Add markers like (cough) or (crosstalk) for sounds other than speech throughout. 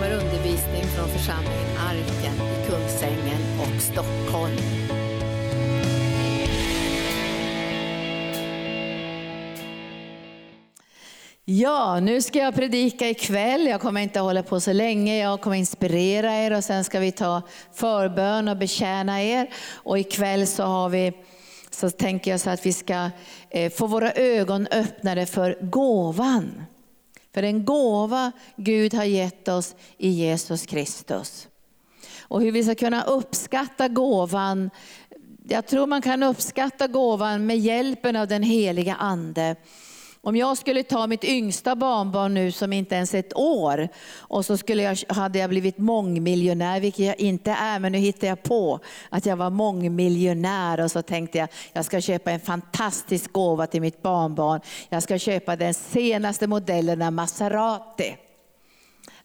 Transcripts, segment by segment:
kommer undervisning från församlingen Arken i Kungsängen och Stockholm. Ja, nu ska jag predika ikväll. Jag kommer inte hålla på så länge. Jag kommer inspirera er och sen ska vi ta förbön och betjäna er. Och ikväll så har vi så tänker jag så att vi ska eh, få våra ögon öppnade för gåvan. För den gåva Gud har gett oss i Jesus Kristus. Och hur vi ska kunna uppskatta gåvan. Jag tror man kan uppskatta gåvan med hjälpen av den heliga Ande. Om jag skulle ta mitt yngsta barnbarn nu som inte ens är ett år och så skulle jag, hade jag blivit mångmiljonär, vilket jag inte är, men nu hittar jag på att jag var mångmiljonär och så tänkte jag, jag ska köpa en fantastisk gåva till mitt barnbarn. Jag ska köpa den senaste modellen av Maserati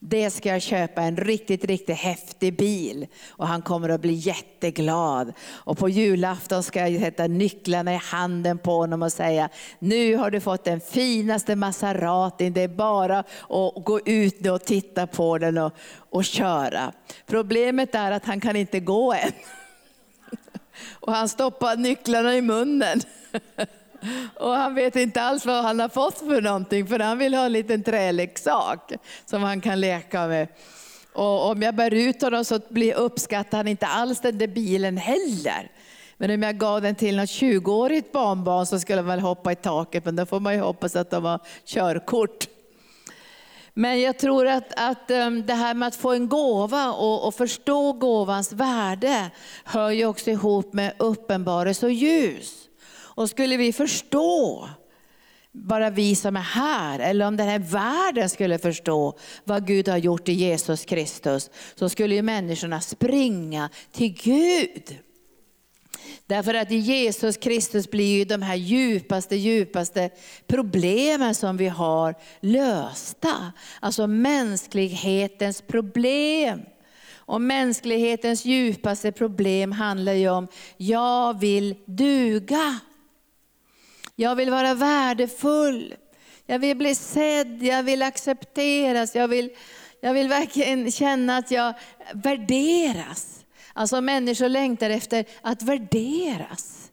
det ska jag köpa en riktigt, riktigt häftig bil. Och han kommer att bli jätteglad. Och på julafton ska jag sätta nycklarna i handen på honom och säga, nu har du fått den finaste Maseratin, det är bara att gå ut nu och titta på den och, och köra. Problemet är att han kan inte gå än. (laughs) Och han stoppar nycklarna i munnen. (laughs) Och han vet inte alls vad han har fått för någonting, för han vill ha en liten träleksak som han kan leka med. Och om jag bär ut honom så uppskattar han inte alls den där bilen heller. Men om jag gav den till något 20-årigt barnbarn så skulle han väl hoppa i taket, men då får man ju hoppas att de har körkort. Men jag tror att, att eh, det här med att få en gåva och, och förstå gåvans värde hör ju också ihop med uppenbarelse och ljus. Och skulle vi förstå, bara vi som är här, eller om den här världen skulle förstå vad Gud har gjort i Jesus Kristus, så skulle ju människorna springa till Gud. Därför att i Jesus Kristus blir ju de här djupaste, djupaste problemen som vi har lösta. Alltså mänsklighetens problem. Och mänsklighetens djupaste problem handlar ju om, jag vill duga. Jag vill vara värdefull. Jag vill bli sedd, jag vill accepteras, jag vill, jag vill verkligen känna att jag värderas. Alltså människor längtar efter att värderas.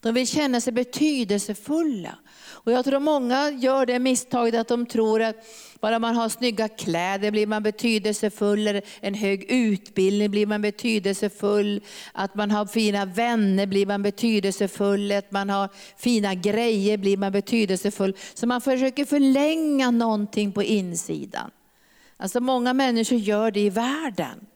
De vill känna sig betydelsefulla. Och jag tror många gör det misstaget att de tror att bara man har snygga kläder blir man betydelsefull, Eller en hög utbildning blir man betydelsefull, att man har fina vänner blir man betydelsefull, att man har fina grejer blir man betydelsefull. Så man försöker förlänga någonting på insidan. Alltså många människor gör det i världen.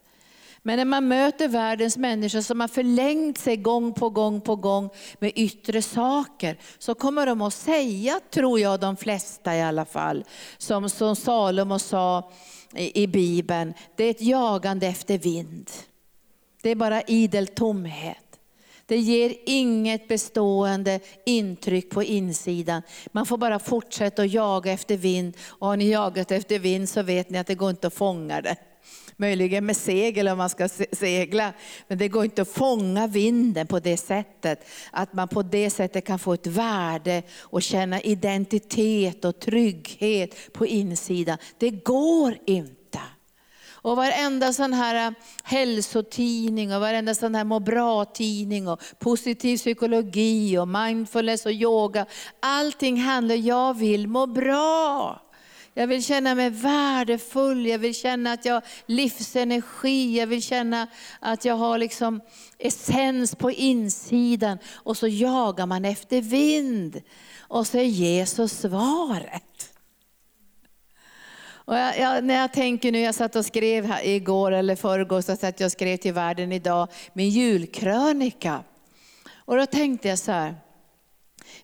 Men när man möter världens människor som har förlängt sig gång på gång på gång med yttre saker, så kommer de att säga, tror jag de flesta i alla fall, som, som Salomo sa i, i Bibeln, det är ett jagande efter vind. Det är bara idel tomhet. Det ger inget bestående intryck på insidan. Man får bara fortsätta att jaga efter vind. Och har ni jagat efter vind så vet ni att det går inte att fånga det. Möjligen med segel om man ska segla. Men det går inte att fånga vinden på det sättet. Att man på det sättet kan få ett värde och känna identitet och trygghet på insidan. Det går inte. Och varenda sån här äh, hälsotidning och varenda sån här må bra-tidning och positiv psykologi och mindfulness och yoga. Allting handlar, om jag vill må bra. Jag vill känna mig värdefull, jag vill känna att jag har livsenergi, jag vill känna att jag har liksom essens på insidan. Och så jagar man efter vind. Och så är Jesus svaret. Och jag, jag, när jag tänker nu, jag satt och skrev här igår eller förrgår, så satt jag och skrev till världen idag min julkrönika. Och då tänkte jag så här,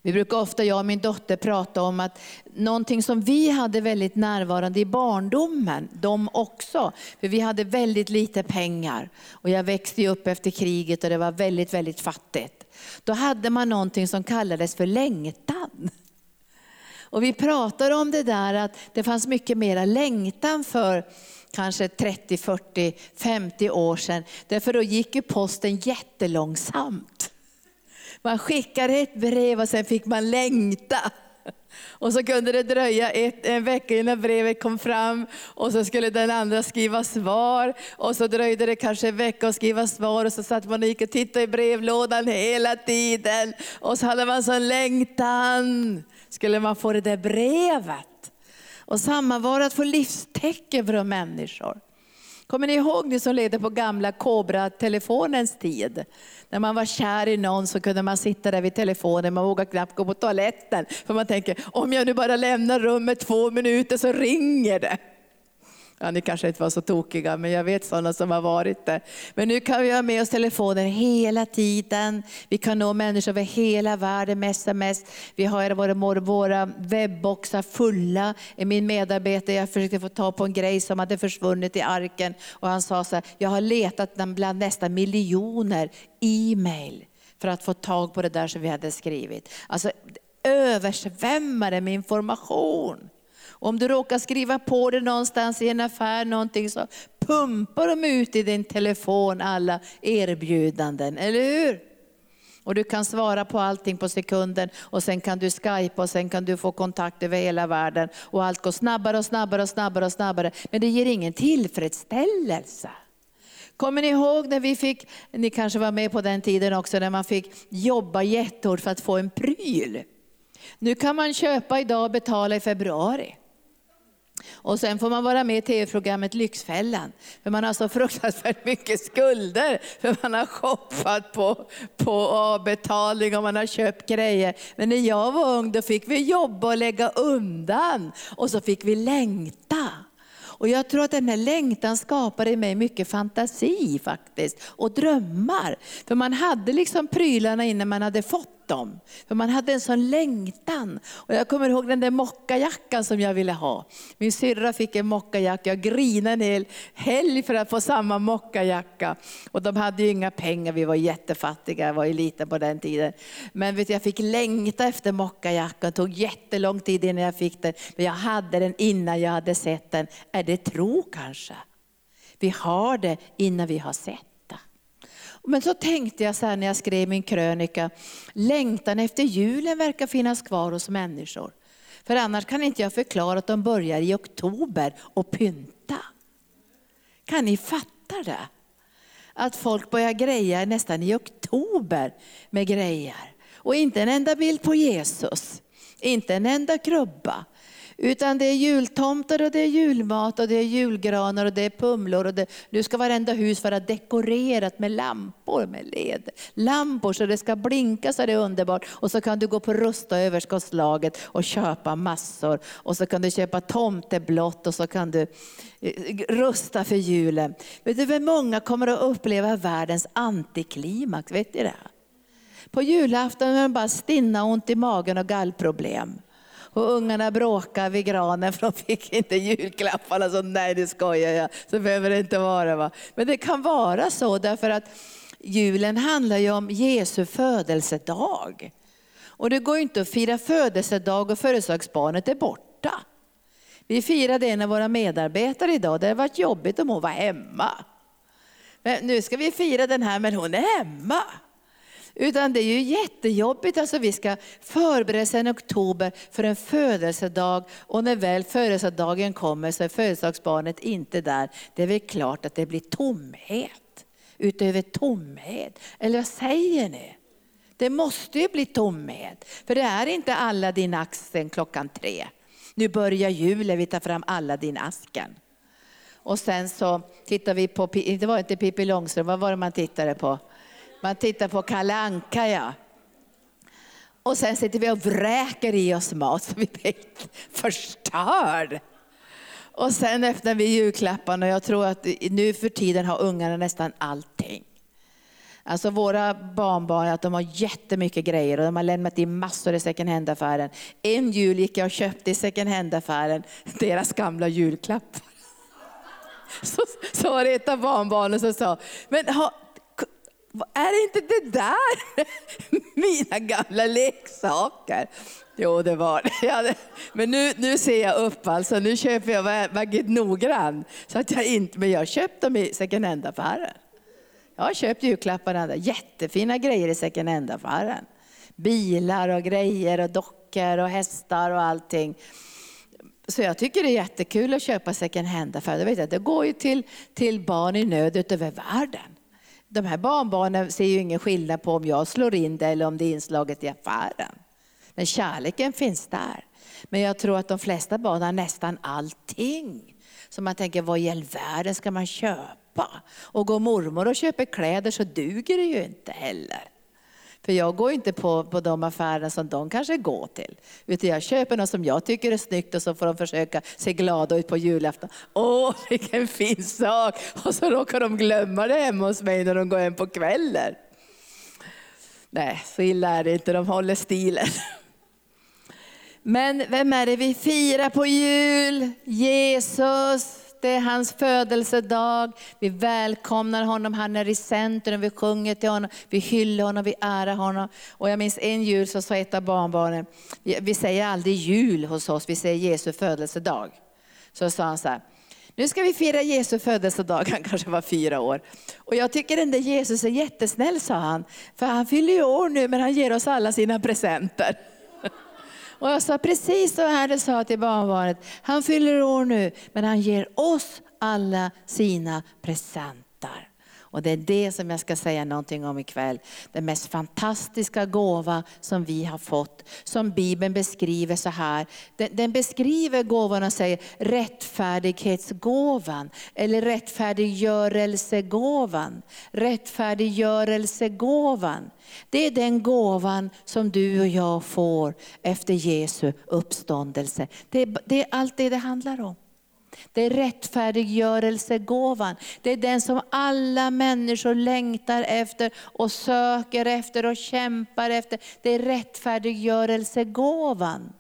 vi brukar ofta, jag och min dotter, prata om att någonting som vi hade väldigt närvarande i barndomen, de också. För vi hade väldigt lite pengar. Och jag växte upp efter kriget och det var väldigt, väldigt fattigt. Då hade man någonting som kallades för längtan. Och vi pratade om det där att det fanns mycket mera längtan för kanske 30, 40, 50 år sedan. Därför då gick ju posten jättelångsamt. Man skickade ett brev och sen fick man längta. Och så kunde det dröja ett, en vecka innan brevet kom fram och så skulle den andra skriva svar. Och så dröjde det kanske en vecka att skriva svar och så satt man och gick och tittade i brevlådan hela tiden. Och så hade man sån längtan. Skulle man få det där brevet? Och samma var att få livstecken från människor. Kommer ni ihåg ni som levde på gamla Cobra-telefonens tid? När man var kär i någon så kunde man sitta där vid telefonen, man vågade knappt gå på toaletten. För man tänker, om jag nu bara lämnar rummet två minuter så ringer det. Ja, ni kanske inte var så tokiga, men jag vet sådana som har varit det. Men nu kan vi ha med oss telefoner hela tiden. Vi kan nå människor över hela världen med sms. Vi har våra, våra webboxar fulla. Min medarbetare, jag försökte få tag på en grej som hade försvunnit i arken. Och han sa så här, jag har letat bland nästan miljoner e-mail för att få tag på det där som vi hade skrivit. Alltså översvämmade med information. Om du råkar skriva på det någonstans i en affär, någonting så pumpar de ut i din telefon alla erbjudanden, eller hur? Och du kan svara på allting på sekunden och sen kan du skypa och sen kan du få kontakt över hela världen. Och allt går snabbare och snabbare och snabbare och snabbare. Men det ger ingen tillfredsställelse. Kommer ni ihåg när vi fick, ni kanske var med på den tiden också, när man fick jobba jättehårt för att få en pryl. Nu kan man köpa idag och betala i februari. Och sen får man vara med i tv-programmet Lyxfällan. För man har så fruktansvärt mycket skulder. För man har shoppat på, på avbetalning och man har köpt grejer. Men när jag var ung då fick vi jobba och lägga undan. Och så fick vi längta. Och jag tror att den här längtan skapade i mig mycket fantasi faktiskt. Och drömmar. För man hade liksom prylarna innan man hade fått dem. För man hade en sån längtan. Och jag kommer ihåg den där mockajackan som jag ville ha. Min syrra fick en mockajacka, jag grinade en hel helg för att få samma mockajacka. Och de hade ju inga pengar, vi var jättefattiga, jag var ju liten på den tiden. Men vet du, jag fick längta efter mockajackan, det tog jättelång tid innan jag fick den. Men jag hade den innan jag hade sett den. Är det tro kanske? Vi har det innan vi har sett. Men så tänkte jag så här när jag skrev min krönika, längtan efter julen verkar finnas kvar hos människor. För annars kan inte jag förklara att de börjar i oktober och pynta. Kan ni fatta det? Att folk börjar greja nästan i oktober med grejer. Och inte en enda bild på Jesus, inte en enda krubba. Utan det är jultomtar och det är julmat och det är julgranar och det är pumlor. Och det, nu ska varenda hus vara dekorerat med lampor med led. Lampor så det ska blinka så det är underbart. Och så kan du gå på Rusta överskottslaget och köpa massor. Och så kan du köpa tomteblått och så kan du eh, rusta för julen. Vet du hur många kommer att uppleva världens antiklimax? Vet du det? På julafton är man bara stinna ont i magen och gallproblem. Och ungarna bråkade vid granen för de fick inte julklapparna. Så nej, det skojar jag. Så behöver det inte vara. Va? Men det kan vara så därför att julen handlar ju om Jesu födelsedag. Och det går ju inte att fira födelsedag och födelsedagsbarnet är borta. Vi firade en av våra medarbetare idag. Det har varit jobbigt om hon var hemma. Men nu ska vi fira den här, men hon är hemma. Utan det är ju jättejobbigt. Alltså vi ska förbereda sedan oktober för en födelsedag och när väl födelsedagen kommer så är födelsedagsbarnet inte där. Det är väl klart att det blir tomhet utöver tomhet. Eller vad säger ni? Det måste ju bli tomhet. För det är inte alla din axeln klockan tre. Nu börjar julen, vi tar fram alla din asken. Och sen så tittar vi på, det var inte Pippi Långstrump, vad var det man tittade på? Man tittar på Kalle Anka ja. Och sen sitter vi och vräker i oss mat så vi blir förstörd. Och sen öppnar vi julklapparna och jag tror att nu för tiden har ungarna nästan allting. Alltså våra barnbarn att de har jättemycket grejer och de har lämnat in massor i second hand-affären. En jul gick jag och köpte i second hand-affären deras gamla julklappar. (laughs) Så, så var det ett av barnbarnen som sa, men ha, är inte det där (laughs) mina gamla leksaker? Jo, det var det. Men nu, nu ser jag upp, alltså. nu köper jag väldigt noggrann. Så att jag inte, men jag har köpt dem i second hand-affären. Jag har köpt julklapparna, jättefina grejer i second hand-affären. Bilar och grejer och dockor och hästar och allting. Så jag tycker det är jättekul att köpa second hand-affärer. Det går ju till, till barn i nöd över världen. De här barnbarnen ser ju ingen skillnad på om jag slår in det eller om det är inslaget i affären. Men kärleken finns där. Men jag tror att de flesta barn har nästan allting. Så man tänker, vad i all världen ska man köpa? Och går mormor och köper kläder så duger det ju inte heller. För jag går inte på, på de affärerna som de kanske går till. Utan jag köper något som jag tycker är snyggt och så får de försöka se glada ut på julafton. Åh, vilken fin sak! Och så råkar de glömma det hemma hos mig när de går hem på kvällen. Nej, så illa är det inte, de håller stilen. Men vem är det vi firar på jul? Jesus det är hans födelsedag. Vi välkomnar honom, han är i centrum, vi sjunger till honom, vi hyllar honom, vi ärar honom. Och jag minns en jul så sa ett av barnbarnen, vi säger aldrig jul hos oss, vi säger Jesu födelsedag. Så sa han så här, nu ska vi fira Jesu födelsedag, (laughs) han kanske var fyra år. Och jag tycker den där Jesus är jättesnäll, sa han. För han fyller ju år nu, men han ger oss alla sina presenter. Och jag sa precis så här det sa till barnbarnet. Han fyller år nu, men han ger oss alla sina presenter. Och det är det som jag ska säga någonting om ikväll. Den mest fantastiska gåva som vi har fått, som Bibeln beskriver så här. Den, den beskriver gåvan och säger rättfärdighetsgåvan, eller rättfärdiggörelsegåvan. Rättfärdiggörelsegåvan. Det är den gåvan som du och jag får efter Jesu uppståndelse. Det det är allt det det handlar om. Det är rättfärdiggörelsegåvan. Det är den som alla människor längtar efter och söker efter och kämpar efter. Det är rättfärdiggörelsegåvan.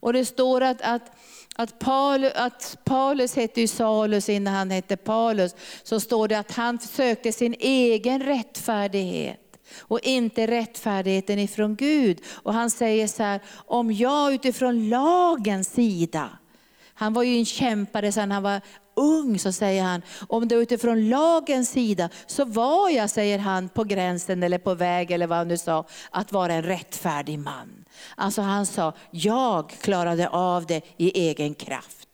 Och det står att, att, att, Paulus, att Paulus hette ju Salus innan han hette Paulus. Så står det att han sökte sin egen rättfärdighet och inte rättfärdigheten ifrån Gud. Och han säger så här, om jag utifrån lagens sida han var ju en kämpare sedan han var ung, så säger han. Om det är utifrån lagens sida så var jag, säger han, på gränsen eller på väg eller vad han nu sa, att vara en rättfärdig man. Alltså han sa, jag klarade av det i egen kraft.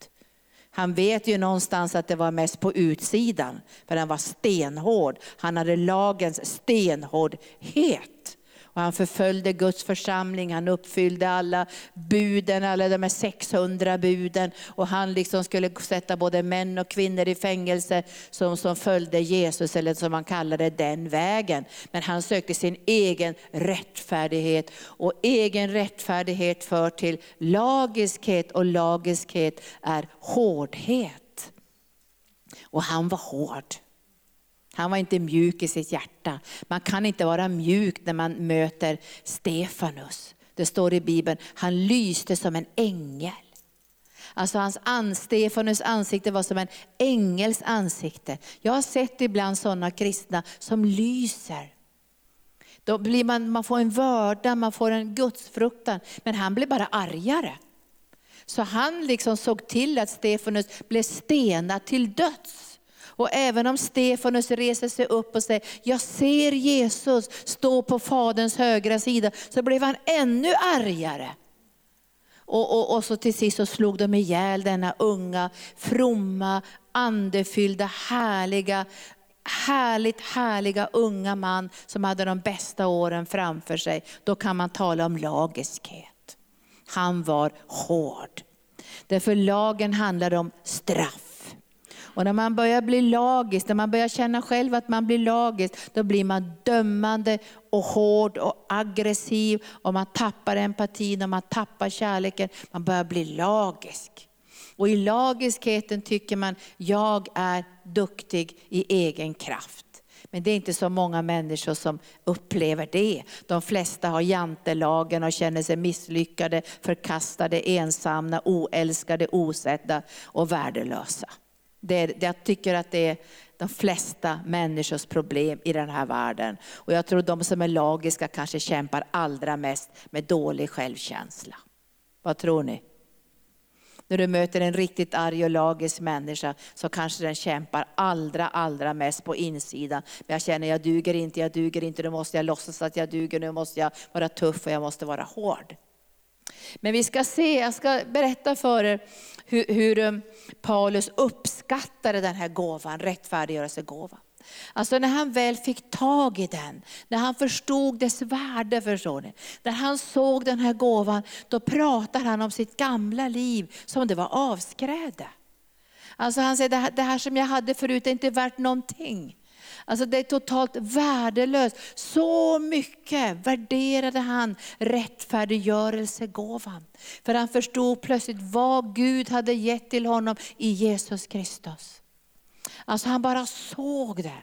Han vet ju någonstans att det var mest på utsidan, för han var stenhård. Han hade lagens stenhårdhet. Och han förföljde Guds församling, han uppfyllde alla buden, alla de här 600 buden. Och han liksom skulle sätta både män och kvinnor i fängelse som, som följde Jesus, eller som man kallade den vägen. Men han sökte sin egen rättfärdighet. Och egen rättfärdighet för till lagiskhet och lagiskhet är hårdhet. Och han var hård. Han var inte mjuk i sitt hjärta. Man kan inte vara mjuk när man möter Stefanus. Det står i Bibeln, han lyste som en ängel. Alltså hans ans, Stefanus ansikte var som en ängels ansikte. Jag har sett ibland sådana kristna som lyser. Då blir man, man får en vörda, man får en gudsfruktan. Men han blev bara argare. Så han liksom såg till att Stefanus blev stenad till döds. Och även om Stefanus reser sig upp och säger, jag ser Jesus stå på Faderns högra sida, så blev han ännu argare. Och, och, och så till sist så slog de ihjäl denna unga, fromma, andefyllda, härliga, härligt härliga unga man som hade de bästa åren framför sig. Då kan man tala om lagiskhet. Han var hård. Därför lagen handlar om straff. Och när man börjar bli lagisk, när man börjar känna själv att man blir lagisk, då blir man dömande och hård och aggressiv och man tappar empatin och man tappar kärleken. Man börjar bli lagisk. Och i lagiskheten tycker man, jag är duktig i egen kraft. Men det är inte så många människor som upplever det. De flesta har jantelagen och känner sig misslyckade, förkastade, ensamma, oälskade, osedda och värdelösa. Det, jag tycker att det är de flesta människors problem i den här världen. Och jag tror de som är lagiska kanske kämpar allra mest med dålig självkänsla. Vad tror ni? När du möter en riktigt arg och lagisk människa så kanske den kämpar allra, allra mest på insidan. Men jag känner, jag duger inte, jag duger inte, nu måste jag låtsas att jag duger, nu måste jag vara tuff och jag måste vara hård. Men vi ska se, jag ska berätta för er hur, hur eh, Paulus uppskattade den här gåvan, rättfärdiggörelsegåvan. Alltså när han väl fick tag i den, när han förstod dess värde, förstår ni. När han såg den här gåvan, då pratar han om sitt gamla liv som det var avskräde. Alltså han säger, det här, det här som jag hade förut är inte värt någonting. Alltså det är totalt värdelöst. Så mycket värderade han rättfärdiggörelsegåvan. För han förstod plötsligt vad Gud hade gett till honom i Jesus Kristus. Alltså han bara såg det.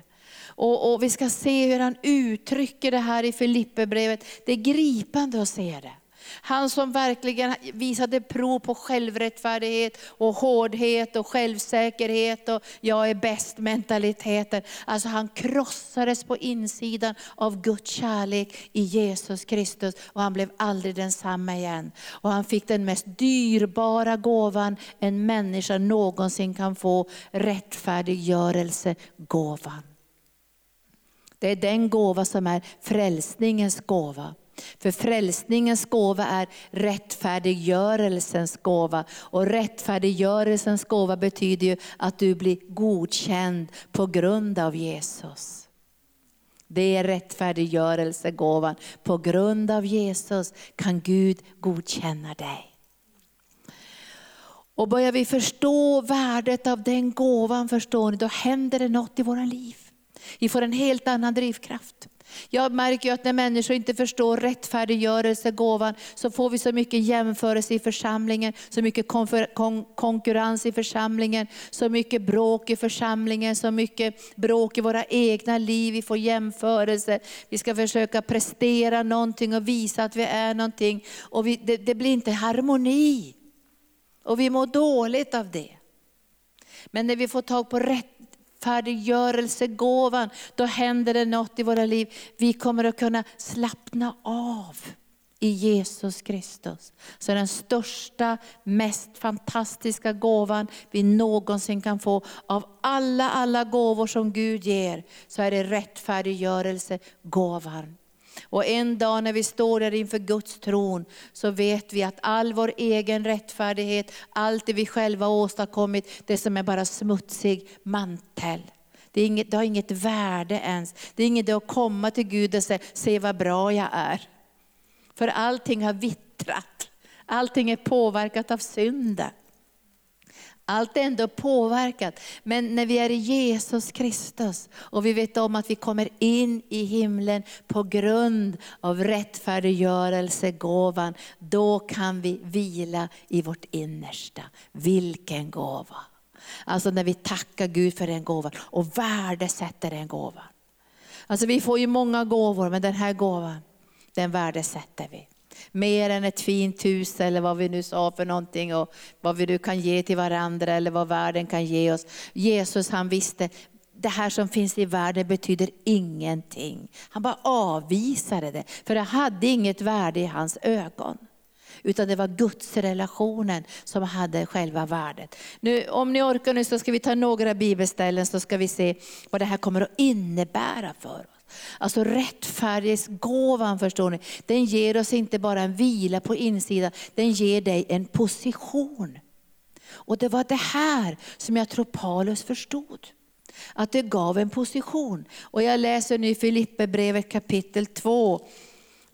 Och, och vi ska se hur han uttrycker det här i Filipperbrevet. Det är gripande att se det. Han som verkligen visade prov på självrättfärdighet och hårdhet och självsäkerhet och jag är bäst mentaliteten. Alltså han krossades på insidan av Guds kärlek i Jesus Kristus och han blev aldrig densamma igen. Och han fick den mest dyrbara gåvan en människa någonsin kan få, rättfärdiggörelsegåvan. Det är den gåva som är frälsningens gåva. För frälsningens gåva är rättfärdiggörelsens gåva. Och rättfärdiggörelsens gåva betyder ju att du blir godkänd på grund av Jesus. Det är rättfärdiggörelsegåvan. På grund av Jesus kan Gud godkänna dig. Och börjar vi förstå värdet av den gåvan, förstår ni, då händer det något i våra liv. Vi får en helt annan drivkraft. Jag märker att när människor inte förstår rättfärdiggörelsegåvan så får vi så mycket jämförelse i församlingen, så mycket konkurrens i församlingen, så mycket bråk i församlingen, så mycket bråk i våra egna liv. Vi får jämförelse, vi ska försöka prestera någonting och visa att vi är någonting. Och vi, det, det blir inte harmoni. Och vi mår dåligt av det. Men när vi får tag på rätt rättfärdiggörelsegåvan, då händer det något i våra liv. Vi kommer att kunna slappna av i Jesus Kristus. Så den största, mest fantastiska gåvan vi någonsin kan få av alla, alla gåvor som Gud ger, så är det rättfärdiggörelsegåvan. Och en dag när vi står där inför Guds tron så vet vi att all vår egen rättfärdighet, allt det vi själva åstadkommit, det som är bara smutsig mantel. Det, är inget, det har inget värde ens. Det är inget att komma till Gud och säga, se vad bra jag är. För allting har vittrat. Allting är påverkat av synden. Allt är ändå påverkat. Men när vi är i Jesus Kristus och vi vet om att vi kommer in i himlen på grund av rättfärdiggörelsegåvan, då kan vi vila i vårt innersta. Vilken gåva! Alltså när vi tackar Gud för den gåvan och värdesätter den gåvan. Alltså vi får ju många gåvor, men den här gåvan, den värdesätter vi. Mer än ett fint hus eller vad vi nu sa för någonting och vad vi nu kan ge till varandra eller vad världen kan ge oss. Jesus han visste, det här som finns i världen betyder ingenting. Han bara avvisade det, för det hade inget värde i hans ögon. Utan det var Guds relationen som hade själva värdet. Nu, om ni orkar nu så ska vi ta några bibelställen så ska vi se vad det här kommer att innebära för oss. Alltså rättfärdighetsgåvan förstår ni, den ger oss inte bara en vila på insidan, den ger dig en position. Och det var det här som jag tror Paulus förstod. Att det gav en position. Och jag läser nu Filipperbrevet kapitel 2.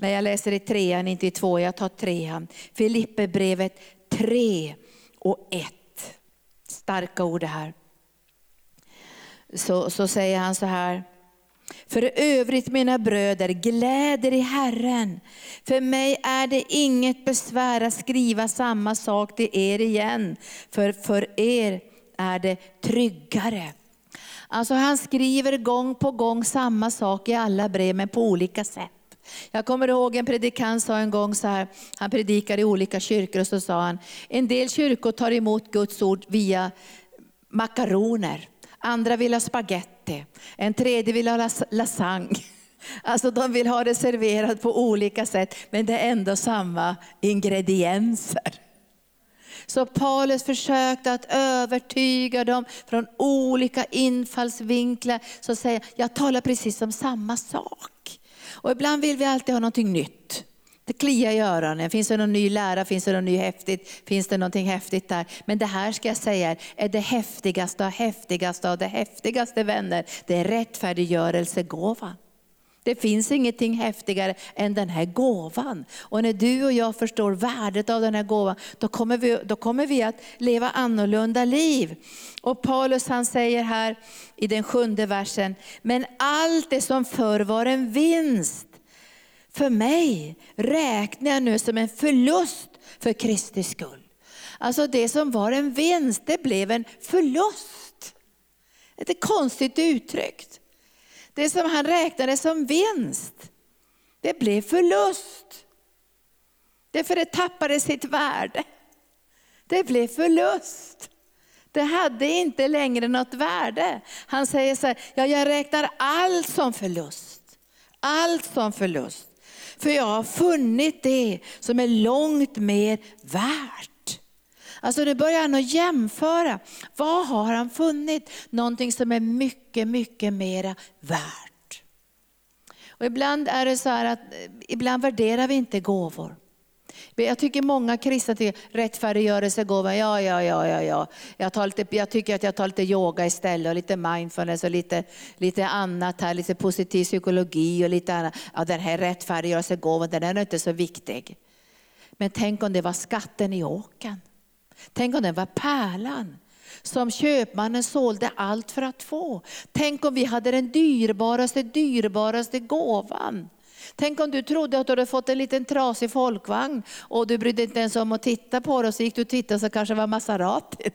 Nej, jag läser i trean, inte i två, jag tar trean. Filipperbrevet 3 och 1. Starka ord det här. Så, så säger han så här. För övrigt mina bröder, gläder i Herren. För mig är det inget besvär att skriva samma sak till er igen, för för er är det tryggare. Alltså han skriver gång på gång samma sak i alla brev, men på olika sätt. Jag kommer ihåg en predikant sa en gång så här, han predikade i olika kyrkor och så sa han, en del kyrkor tar emot Guds ord via makaroner, andra vill ha spaghetti, en tredje vill ha lasagne. (laughs) Alltså de vill ha det serverat på olika sätt, men det är ändå samma ingredienser. Så Paulus försökte att övertyga dem från olika infallsvinklar. Så säger jag talar precis om samma sak. Och ibland vill vi alltid ha någonting nytt. Det kliar i öronen. Finns det någon ny lära? Finns det något ny häftigt? Finns det någonting häftigt där? Men det här ska jag säga är det häftigaste av häftigaste av det häftigaste vänner. Det är rättfärdiggörelsegåvan. Det finns ingenting häftigare än den här gåvan. Och när du och jag förstår värdet av den här gåvan, då kommer vi, då kommer vi att leva annorlunda liv. Och Paulus han säger här i den sjunde versen, men allt det som förr var en vinst, för mig räknar jag nu som en förlust för Kristi skull. Alltså det som var en vinst, det blev en förlust. Det är konstigt uttryckt. Det som han räknade som vinst, det blev förlust. Därför det tappade sitt värde. Det blev förlust. Det hade inte längre något värde. Han säger så här, ja, jag räknar allt som förlust. Allt som förlust. För jag har funnit det som är långt mer värt. Alltså nu börjar han att jämföra. Vad har han funnit? Någonting som är mycket, mycket mera värt. Och ibland är det så att eh, ibland värderar vi inte gåvor. Jag tycker många kristna tycker rättfärdiggörelsegåva, ja, ja, ja, ja, ja. Jag, tar lite, jag tycker att jag tar lite yoga istället och lite mindfulness och lite, lite annat här, lite positiv psykologi och lite annat. Ja, den här rättfärdiggörelsegåvan, den är inte så viktig. Men tänk om det var skatten i åken. Tänk om den var pärlan som köpmannen sålde allt för att få. Tänk om vi hade den dyrbaraste, dyrbaraste gåvan. Tänk om du trodde att du hade fått en liten trasig folkvagn och du brydde inte ens om att titta på det och så gick du och tittade så kanske det var Maserati.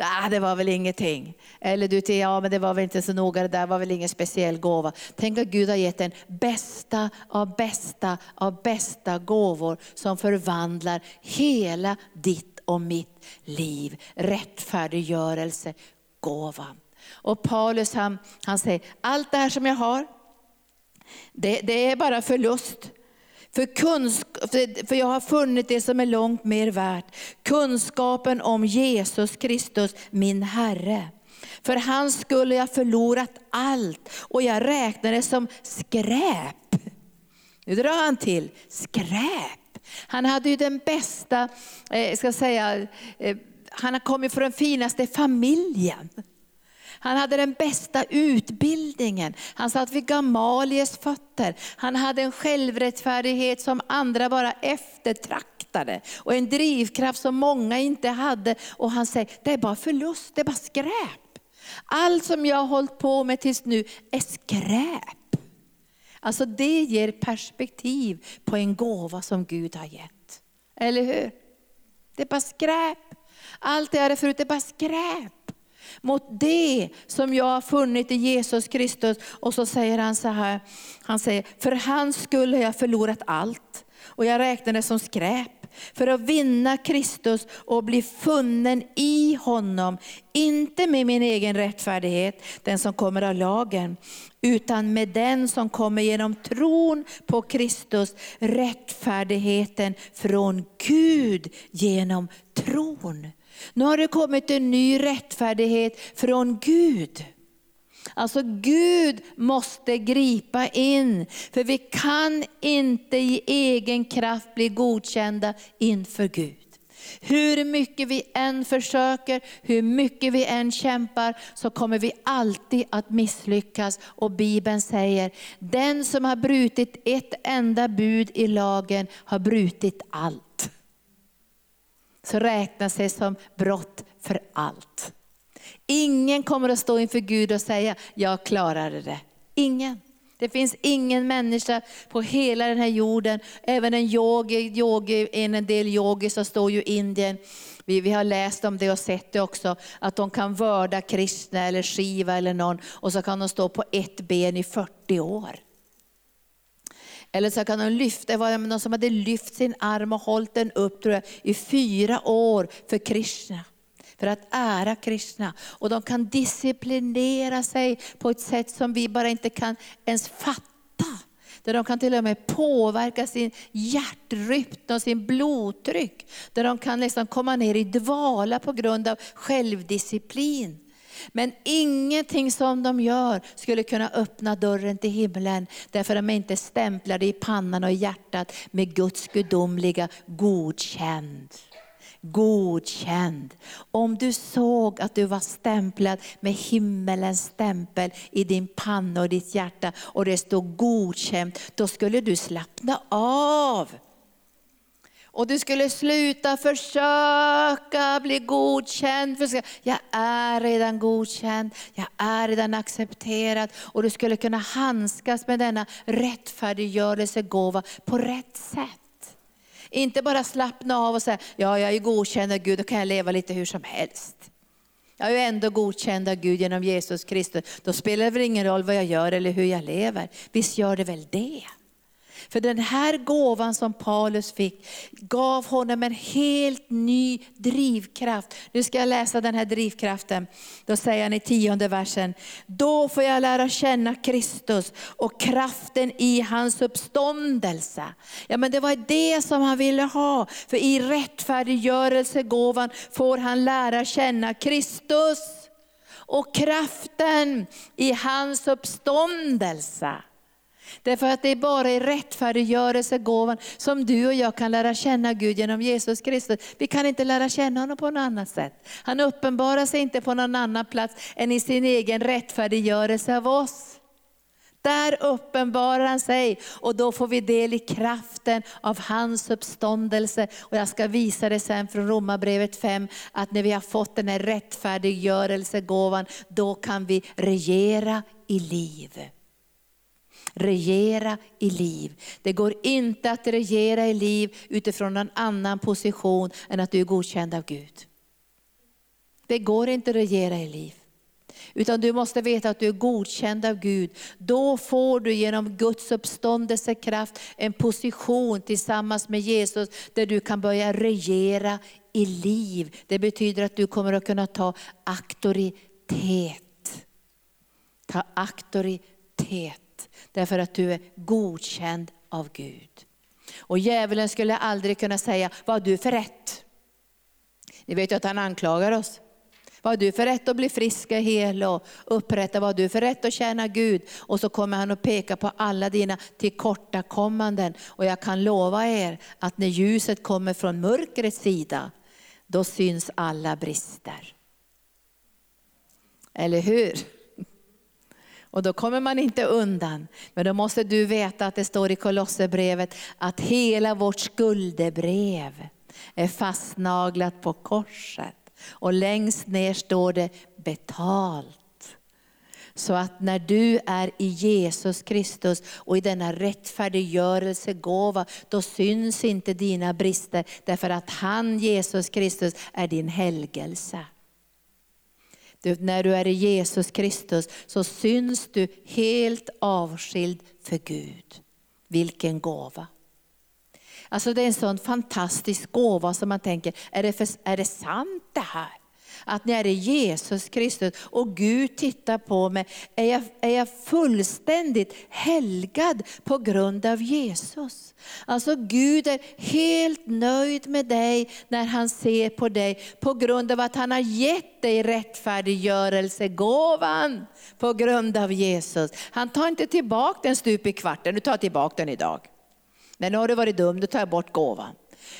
Ah, det var väl ingenting. Eller du säger, ja men det var väl inte så noga, det där var väl ingen speciell gåva. Tänk att Gud har gett den bästa av bästa av bästa gåvor som förvandlar hela ditt och mitt liv. Rättfärdiggörelse, gåvan. Och Paulus han, han säger, allt det här som jag har, det, det är bara förlust. För, kunsk- för jag har funnit det som är långt mer värt. Kunskapen om Jesus Kristus, min Herre. För hans skulle jag förlorat allt och jag räknar det som skräp. Nu drar han till, skräp. Han hade ju den bästa, eh, ska säga, eh, han har kommit från den finaste familjen. Han hade den bästa utbildningen. Han satt vid Gamalies fötter. Han hade en självrättfärdighet som andra bara eftertraktade. Och en drivkraft som många inte hade. Och han säger, det är bara förlust, det är bara skräp. Allt som jag har hållit på med tills nu är skräp. Alltså det ger perspektiv på en gåva som Gud har gett. Eller hur? Det är bara skräp. Allt det jag hade förut, är bara skräp mot det som jag har funnit i Jesus Kristus. Och så säger han så här, han säger, för hans skull har jag förlorat allt och jag räknar det som skräp för att vinna Kristus och bli funnen i honom. Inte med min egen rättfärdighet, den som kommer av lagen, utan med den som kommer genom tron på Kristus, rättfärdigheten från Gud genom tron. Nu har det kommit en ny rättfärdighet från Gud. Alltså Gud måste gripa in, för vi kan inte i egen kraft bli godkända inför Gud. Hur mycket vi än försöker, hur mycket vi än kämpar, så kommer vi alltid att misslyckas. Och Bibeln säger, den som har brutit ett enda bud i lagen har brutit allt så räknas det som brott för allt. Ingen kommer att stå inför Gud och säga, jag klarade det. Ingen. Det finns ingen människa på hela den här jorden, även en yogi, yogi en del Yogi som står ju i Indien. Vi, vi har läst om det och sett det också, att de kan vörda Krishna eller Shiva eller någon och så kan de stå på ett ben i 40 år. Eller så kan de lyfta, det var någon som hade lyft sin arm och hållit den upp tror jag, i fyra år för Krishna. För att ära Krishna. Och de kan disciplinera sig på ett sätt som vi bara inte kan ens fatta. Där de kan till och med påverka sin hjärtrytm och sin blodtryck. Där de kan liksom komma ner i dvala på grund av självdisciplin. Men ingenting som de gör skulle kunna öppna dörren till himlen, därför att de är inte stämplade i pannan och i hjärtat med Guds gudomliga godkänd godkänd. Om du såg att du var stämplad med himmelens stämpel i din panna och ditt hjärta och det stod godkänd, då skulle du slappna av. Och du skulle sluta försöka bli godkänd. Jag är redan godkänd, jag är redan accepterad. Och du skulle kunna handskas med denna rättfärdiggörelsegåva på rätt sätt. Inte bara slappna av och säga, ja jag är godkänd av Gud, då kan jag leva lite hur som helst. Jag är ju ändå godkänd av Gud genom Jesus Kristus. Då spelar det väl ingen roll vad jag gör eller hur jag lever. Visst gör det väl det? För den här gåvan som Paulus fick gav honom en helt ny drivkraft. Nu ska jag läsa den här drivkraften. Då säger han i tionde versen, då får jag lära känna Kristus och kraften i hans uppståndelse. Ja men det var det som han ville ha. För i rättfärdiggörelsegåvan får han lära känna Kristus och kraften i hans uppståndelse. Därför att det är bara i rättfärdiggörelsegåvan som du och jag kan lära känna Gud genom Jesus Kristus. Vi kan inte lära känna honom på något annat sätt. Han uppenbarar sig inte på någon annan plats än i sin egen rättfärdiggörelse av oss. Där uppenbarar han sig och då får vi del i kraften av hans uppståndelse. Och jag ska visa det sen från Romarbrevet 5, att när vi har fått den här rättfärdiggörelsegåvan, då kan vi regera i liv regera i liv. Det går inte att regera i liv utifrån en annan position än att du är godkänd av Gud. Det går inte att regera i liv. Utan du måste veta att du är godkänd av Gud. Då får du genom Guds uppståndelsekraft en position tillsammans med Jesus där du kan börja regera i liv. Det betyder att du kommer att kunna ta auktoritet. Ta auktoritet. Därför att du är godkänd av Gud. Och djävulen skulle aldrig kunna säga, vad har du för rätt? Ni vet ju att han anklagar oss. Vad har du för rätt att bli frisk och hel och upprätta? Vad har du för rätt att tjäna Gud? Och så kommer han att peka på alla dina tillkortakommanden. Och jag kan lova er att när ljuset kommer från mörkrets sida, då syns alla brister. Eller hur? Och då kommer man inte undan. Men då måste du veta att det står i Kolosserbrevet att hela vårt skuldebrev är fastnaglat på korset. Och längst ner står det betalt. Så att när du är i Jesus Kristus och i denna rättfärdiggörelsegåva, då syns inte dina brister. Därför att han, Jesus Kristus, är din helgelse. Du, när du är i Jesus Kristus så syns du helt avskild för Gud. Vilken gåva. Alltså det är en sån fantastisk gåva som man tänker, är det, för, är det sant det här? Att när det är Jesus Kristus och Gud tittar på mig, är jag, är jag fullständigt helgad på grund av Jesus. Alltså Gud är helt nöjd med dig när han ser på dig på grund av att han har gett dig rättfärdiggörelsegåvan på grund av Jesus. Han tar inte tillbaka den stup i kvarten, du tar tillbaka den idag. Men nu har du varit dum, då tar jag bort gåvan.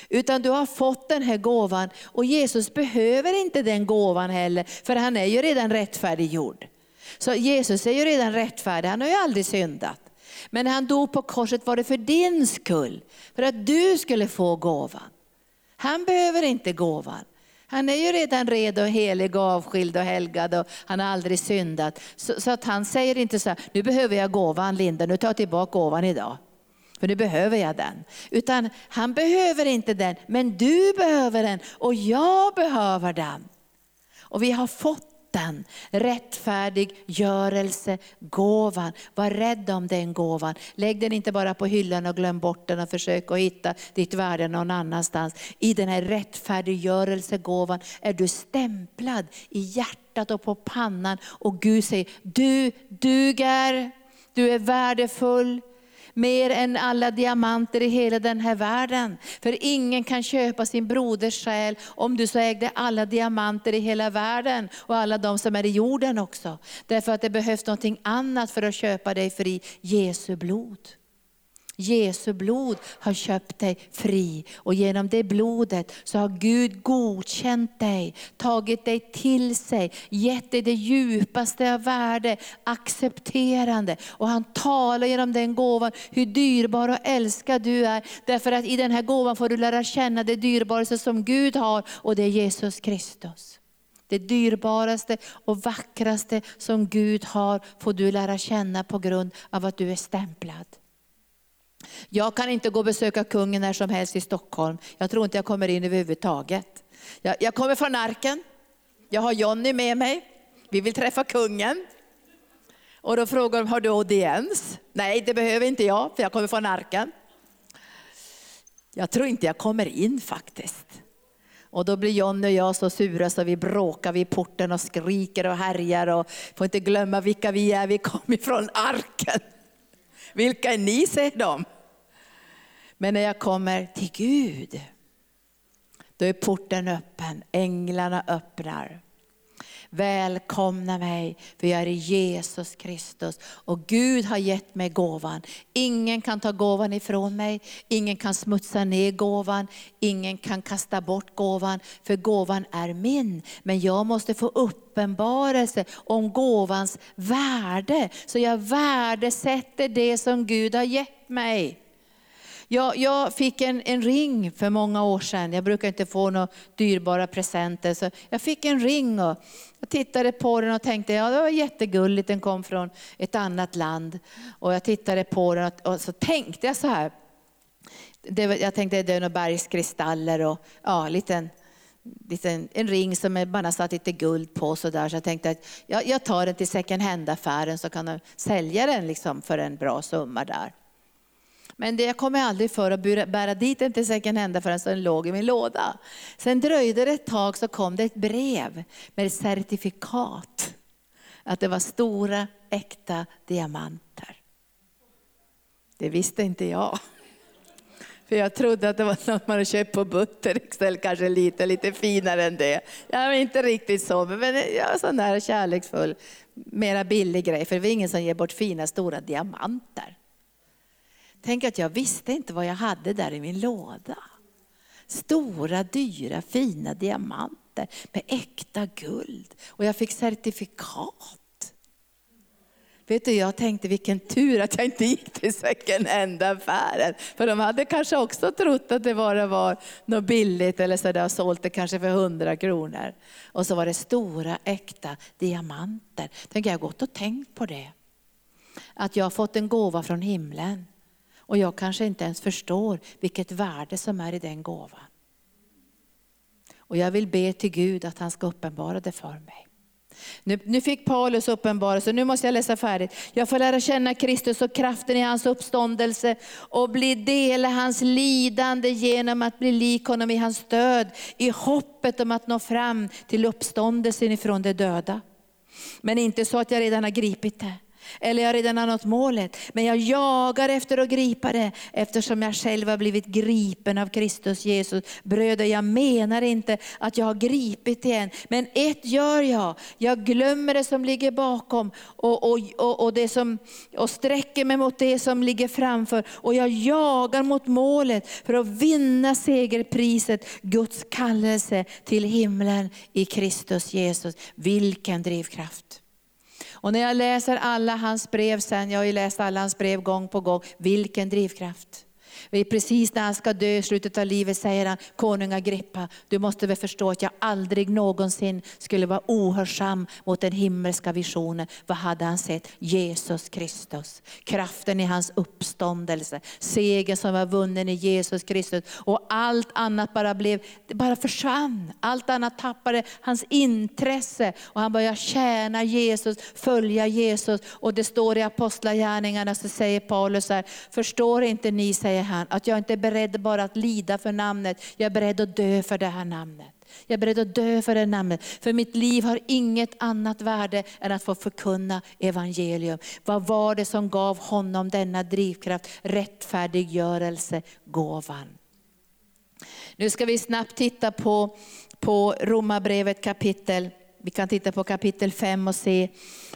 Utan du har fått den här gåvan och Jesus behöver inte den gåvan heller, för han är ju redan rättfärdiggjord. Så Jesus är ju redan rättfärdig, han har ju aldrig syndat. Men när han dog på korset var det för din skull, för att du skulle få gåvan. Han behöver inte gåvan. Han är ju redan redo, helig, avskild och helgad och han har aldrig syndat. Så, så, att han säger inte så här, nu behöver jag gåvan Linda, nu tar jag tillbaka gåvan idag. För nu behöver jag den. Utan han behöver inte den, men du behöver den och jag behöver den. Och vi har fått den rättfärdiggörelsegåvan. Var rädd om den gåvan. Lägg den inte bara på hyllan och glöm bort den och försök att hitta ditt värde någon annanstans. I den här rättfärdiggörelsegåvan är du stämplad i hjärtat och på pannan och Gud säger, du duger, du är värdefull, mer än alla diamanter i hela den här världen. För ingen kan köpa sin broders själ om du så ägde alla diamanter i hela världen och alla de som är i jorden också. Därför att det behövs någonting annat för att köpa dig fri, Jesu blod. Jesu blod har köpt dig fri och genom det blodet så har Gud godkänt dig, tagit dig till sig, gett dig det djupaste av värde, accepterande. Och han talar genom den gåvan hur dyrbar och älskad du är. Därför att i den här gåvan får du lära känna det dyrbaraste som Gud har och det är Jesus Kristus. Det dyrbaraste och vackraste som Gud har får du lära känna på grund av att du är stämplad. Jag kan inte gå och besöka kungen när som helst i Stockholm. Jag tror inte jag kommer in överhuvudtaget. Jag, jag kommer från Arken. Jag har Jonny med mig. Vi vill träffa kungen. Och då frågar de, har du audiens? Nej, det behöver inte jag, för jag kommer från Arken. Jag tror inte jag kommer in faktiskt. Och då blir Jonny och jag så sura så vi bråkar vid porten och skriker och härjar och får inte glömma vilka vi är, vi kommer från arken. Vilka är ni, säger de. Men när jag kommer till Gud, då är porten öppen, änglarna öppnar. Välkomna mig, för jag är i Jesus Kristus. Och Gud har gett mig gåvan. Ingen kan ta gåvan ifrån mig, ingen kan smutsa ner gåvan, ingen kan kasta bort gåvan, för gåvan är min. Men jag måste få uppenbarelse om gåvans värde, så jag värdesätter det som Gud har gett mig. Jag, jag fick en, en, ring för många år sedan. Jag brukar inte få några dyrbara presenter. Så jag fick en ring och jag tittade på den och tänkte, ja det var jättegulligt, den kom från ett annat land. Och jag tittade på den och, och så tänkte jag så här. Det, jag tänkte det är några bergskristaller och ja, liten, liten, en ring som är bara satt lite guld på. Så, där. så jag tänkte att jag, jag tar den till second hand-affären så kan de sälja den liksom för en bra summa där. Men det, jag kommer aldrig för att bära dit den till second hand förrän den låg i min låda. Sen dröjde det ett tag så kom det ett brev med ett certifikat. Att det var stora äkta diamanter. Det visste inte jag. För jag trodde att det var något man hade köpt på Buttericks eller kanske lite, lite finare än det. Jag var inte riktigt så, men jag är sån där kärleksfull, mera billig grej. För det är ingen som ger bort fina stora diamanter. Tänk att jag visste inte vad jag hade där i min låda. Stora, dyra, fina diamanter med äkta guld. Och jag fick certifikat. Vet du, jag tänkte vilken tur att jag inte gick till second hand-affären. För de hade kanske också trott att det bara var något billigt eller så där, och sålt det kanske för hundra kronor. Och så var det stora äkta diamanter. Tänk, jag har gått och tänkt på det. Att jag har fått en gåva från himlen. Och jag kanske inte ens förstår vilket värde som är i den gåvan. Och jag vill be till Gud att han ska uppenbara det för mig. Nu, nu fick Paulus uppenbarelse, nu måste jag läsa färdigt. Jag får lära känna Kristus och kraften i hans uppståndelse och bli del av hans lidande genom att bli lik honom i hans död, i hoppet om att nå fram till uppståndelsen ifrån de döda. Men inte så att jag redan har gripit det. Eller jag har redan har nått målet, men jag jagar efter att gripa det eftersom jag själv har blivit gripen av Kristus Jesus. Bröder, jag menar inte att jag har gripit det än, men ett gör jag. Jag glömmer det som ligger bakom och, och, och, och, det som, och sträcker mig mot det som ligger framför. Och jag jagar mot målet för att vinna segerpriset, Guds kallelse till himlen i Kristus Jesus. Vilken drivkraft! Och när jag läser alla hans brev sen, jag har ju läst alla hans brev gång på gång, vilken drivkraft. Precis när han ska dö i slutet av livet säger han, konung Agrippa, du måste väl förstå att jag aldrig någonsin skulle vara ohörsam mot den himmelska visionen. Vad hade han sett? Jesus Kristus. Kraften i hans uppståndelse, segern som var vunnen i Jesus Kristus. Och allt annat bara blev, det bara försvann. Allt annat tappade hans intresse och han började tjäna Jesus, följa Jesus. Och det står i Apostlagärningarna så säger Paulus här, förstår inte ni, säger han, att jag inte är beredd bara att lida för namnet, jag är beredd att dö för det här namnet. Jag är beredd att dö för det namnet. För mitt liv har inget annat värde än att få förkunna evangelium. Vad var det som gav honom denna drivkraft? Rättfärdiggörelse, gåvan. Nu ska vi snabbt titta på, på Romarbrevet kapitel vi kan titta på kapitel 5 och se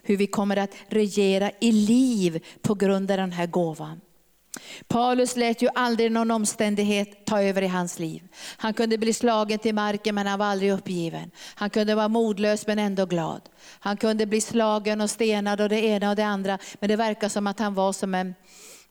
hur vi kommer att regera i liv på grund av den här gåvan. Paulus lät ju aldrig någon omständighet ta över i hans liv. Han kunde bli slagen till marken men han var aldrig uppgiven. Han kunde vara modlös men ändå glad. Han kunde bli slagen och stenad och det ena och det andra. Men det verkar som att han var som en,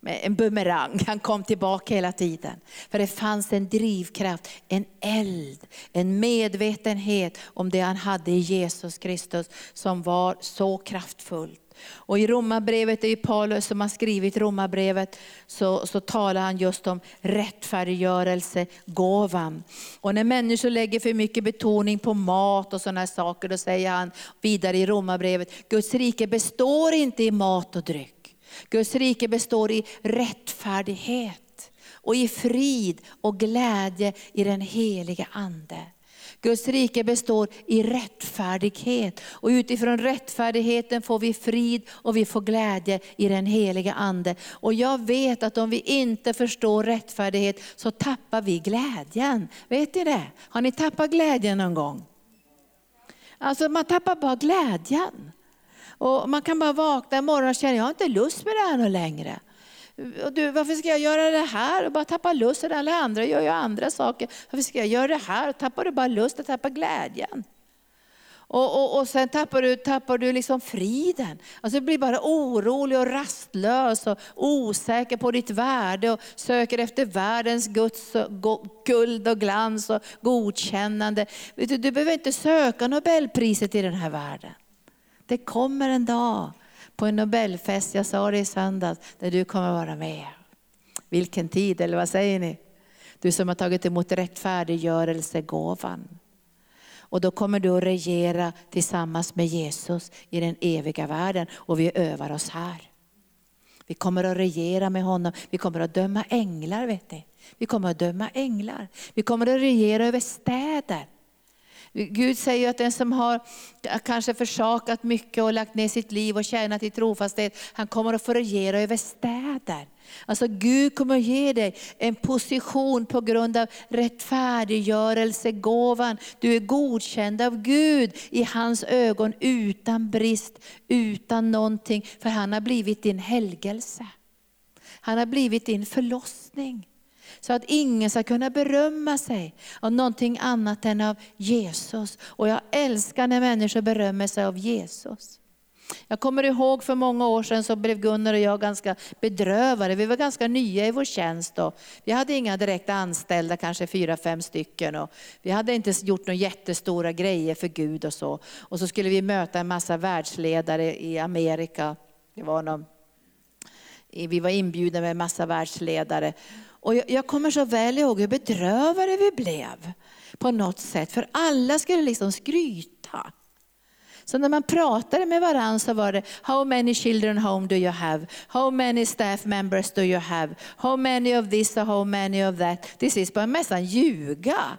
en bumerang. Han kom tillbaka hela tiden. För det fanns en drivkraft, en eld, en medvetenhet om det han hade i Jesus Kristus som var så kraftfullt. Och i Romarbrevet, det är Paulus som har skrivit romabrevet, så, så talar han just om rättfärdiggörelse, gåvan. Och när människor lägger för mycket betoning på mat och sådana saker, då säger han vidare i Romarbrevet, Guds rike består inte i mat och dryck. Guds rike består i rättfärdighet och i frid och glädje i den heliga Ande. Guds rike består i rättfärdighet och utifrån rättfärdigheten får vi frid och vi får glädje i den heliga Ande. Och jag vet att om vi inte förstår rättfärdighet så tappar vi glädjen. Vet ni det? Har ni tappat glädjen någon gång? Alltså man tappar bara glädjen. Och man kan bara vakna imorgon och känna, jag har inte lust med det här längre. Och du, varför ska jag göra det här och bara tappa lusten? Alla andra gör ju andra saker. Varför ska jag göra det här? Och tappar du bara lusten? tappar glädjen. Och, och, och sen tappar du, tappar du liksom friden. Alltså du blir bara orolig och rastlös och osäker på ditt värde och söker efter världens Guds guld och glans och godkännande. Du, du behöver inte söka Nobelpriset i den här världen. Det kommer en dag på en Nobelfest, jag sa det i söndags, där du kommer vara med. Vilken tid, eller vad säger ni? Du som har tagit emot rättfärdiggörelsegåvan. Och då kommer du att regera tillsammans med Jesus i den eviga världen och vi övar oss här. Vi kommer att regera med honom, vi kommer att döma änglar vet ni. Vi kommer att döma änglar. Vi kommer att regera över städer. Gud säger att den som har kanske försakat mycket och lagt ner sitt liv och tjänat i trofasthet, han kommer att få regera över städer. Alltså Gud kommer att ge dig en position på grund av rättfärdiggörelsegåvan. Du är godkänd av Gud i hans ögon utan brist, utan någonting. För han har blivit din helgelse. Han har blivit din förlossning. Så att ingen ska kunna berömma sig av någonting annat än av Jesus. Och jag älskar när människor berömmer sig av Jesus. Jag kommer ihåg för många år sedan så blev Gunnar och jag ganska bedrövade. Vi var ganska nya i vår tjänst. Då. Vi hade inga direkta anställda, kanske fyra, fem stycken. Och vi hade inte gjort några jättestora grejer för Gud och så. Och så skulle vi möta en massa världsledare i Amerika. Det var någon, vi var inbjudna med en massa världsledare. Och jag, jag kommer så väl ihåg hur bedrövade vi blev på något sätt. För alla skulle liksom skryta. Så när man pratade med varandra så var det, how many children home do you have? How many staff members do you have? How many of this or how many of that? Till sist började man nästan ljuga.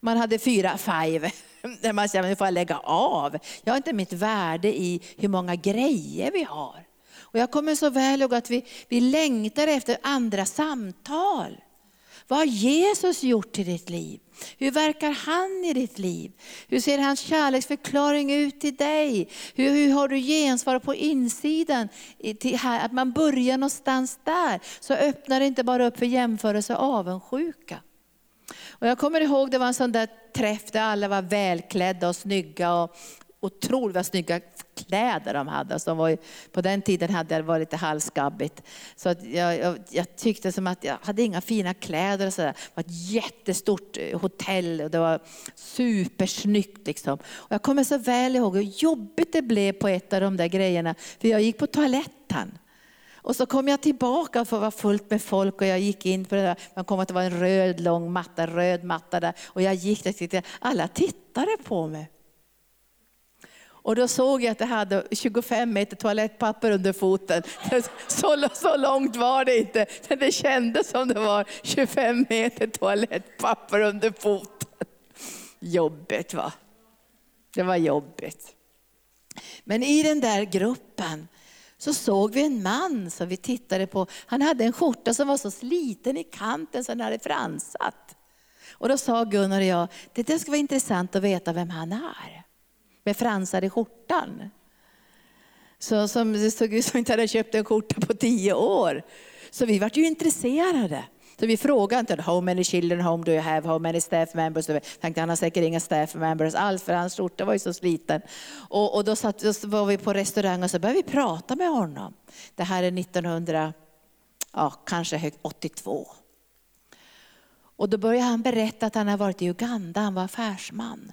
Man hade fyra, five. (laughs) Där man säger, nu får jag lägga av. Jag har inte mitt värde i hur många grejer vi har. Och jag kommer så väl ihåg att vi, vi längtar efter andra samtal. Vad har Jesus gjort i ditt liv? Hur verkar han i ditt liv? Hur ser hans kärleksförklaring ut till dig? Hur, hur har du gensvar på insidan? Här, att man börjar någonstans där, så öppnar det inte bara upp för jämförelse och avundsjuka. Och jag kommer ihåg det var en sån där träff där alla var välklädda och snygga och otroligt vad snygga kläder de hade. Alltså de var, ju, på den tiden hade det varit lite halvskabbigt. Så jag, jag, jag, tyckte som att jag hade inga fina kläder. Och så där. Det var ett jättestort eh, hotell och det var supersnyggt. Liksom. Och jag kommer så väl ihåg hur jobbigt det blev på ett av de där grejerna. För jag gick på toaletten. Och så kom jag tillbaka för att vara fullt med folk och jag gick in på det där. Man kom att det var en röd lång matta, röd matta där. Och jag gick där och alla tittade på mig. Och då såg jag att det hade 25 meter toalettpapper under foten. (laughs) Så, så långt var det inte. men Det kändes som det var 25 meter toalettpapper under foten. jobbigt va? Det var jobbigt. Men i den där gruppen så såg vi en man som vi tittade på. Han hade en skjorta som var så sliten i kanten så den hade fransat. Och då sa Gunnar och jag, det där ska vara intressant att veta vem han är. Med fransar i skjortan. Så, som det såg ut som inte hade köpt en skjorta på tio år. Så vi vart ju intresserade. Så vi frågade inte, how many children home do you have, how many staff members? Jag tänkte han har säkert inga staff members alls, för hans skjorta var ju så sliten. Och, och då, satt, då var vi på restaurang och så började vi prata med honom. Det här är 1900, ja, kanske 82. Och då började han berätta att han har varit i Uganda, han var affärsman.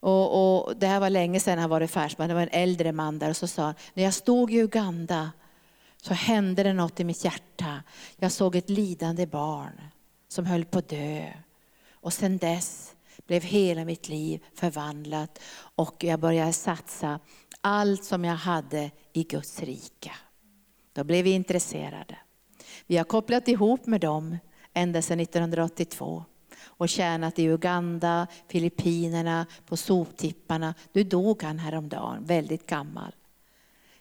Och, och, det här var länge sedan han var affärsman, det var en äldre man där. Och så sa han, när jag stod i Uganda så hände det något i mitt hjärta. Jag såg ett lidande barn som höll på att dö. Och sedan dess blev hela mitt liv förvandlat och jag började satsa allt som jag hade i Guds rike. Då blev vi intresserade. Vi har kopplat ihop med dem ända sedan 1982 och tjänat i Uganda, Filippinerna, på soptipparna. Nu dog han häromdagen, väldigt gammal.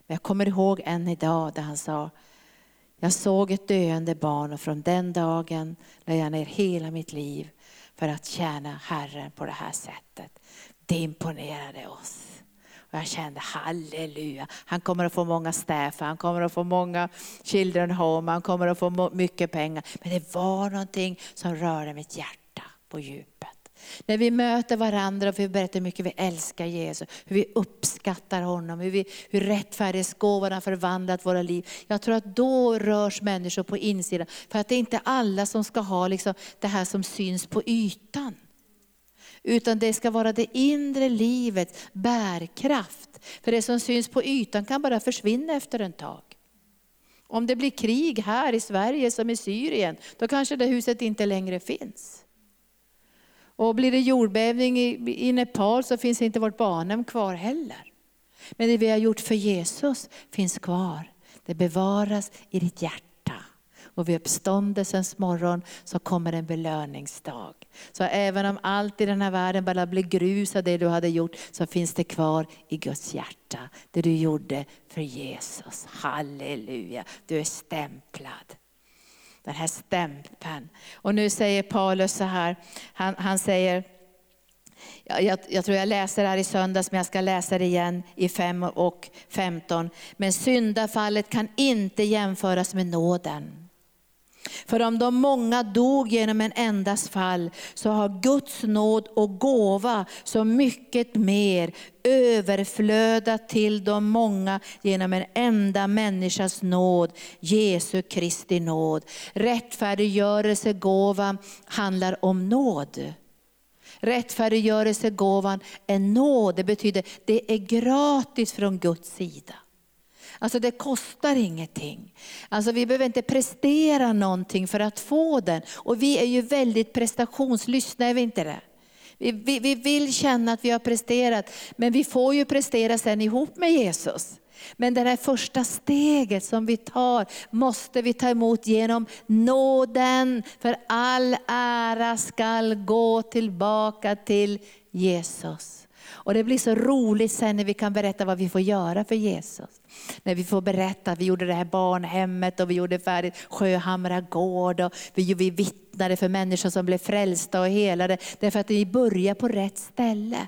Men jag kommer ihåg än idag där han sa, jag såg ett döende barn och från den dagen la jag ner hela mitt liv för att tjäna Herren på det här sättet. Det imponerade oss. Och jag kände halleluja, han kommer att få många staff, han kommer att få många children home, han kommer att få mycket pengar. Men det var någonting som rörde mitt hjärta på djupet. När vi möter varandra och vi berättar hur mycket vi älskar Jesus, hur vi uppskattar honom, hur, vi, hur rättfärdighetsgåvan har förvandlat våra liv. Jag tror att då rörs människor på insidan. För att det är inte alla som ska ha liksom det här som syns på ytan. Utan det ska vara det inre livets bärkraft. För det som syns på ytan kan bara försvinna efter en tag. Om det blir krig här i Sverige som i Syrien, då kanske det huset inte längre finns. Och blir det jordbävning i, i Nepal så finns inte vårt barnhem kvar heller. Men det vi har gjort för Jesus finns kvar. Det bevaras i ditt hjärta. Och vid uppståndelsens morgon så kommer en belöningsdag. Så även om allt i den här världen bara blir grus av det du hade gjort, så finns det kvar i Guds hjärta. Det du gjorde för Jesus. Halleluja, du är stämplad den här stämpeln. Och nu säger Paulus så här, han, han säger, jag, jag, tror jag läser det här i söndags, men jag ska läsa det igen i 5 och 15. Men syndafallet kan inte jämföras med nåden. För om de många dog genom en endas fall, så har Guds nåd och gåva så mycket mer överflödat till de många genom en enda människas nåd, Jesu Kristi nåd. Rättfärdiggörelsegåvan handlar om nåd. Rättfärdiggörelsegåvan är nåd, det betyder det är gratis från Guds sida. Alltså det kostar ingenting. Alltså vi behöver inte prestera någonting för att få den. Och vi är ju väldigt prestationslystna, är vi inte det? Vi, vi, vi vill känna att vi har presterat, men vi får ju prestera sen ihop med Jesus. Men det här första steget som vi tar måste vi ta emot genom nåden. För all ära skall gå tillbaka till Jesus. Och det blir så roligt sen när vi kan berätta vad vi får göra för Jesus. När vi får berätta att vi gjorde det här barnhemmet och vi gjorde färdigt Sjöhamra gård och vi, vi vittnade för människor som blev frälsta och helade. Därför att vi börjar på rätt ställe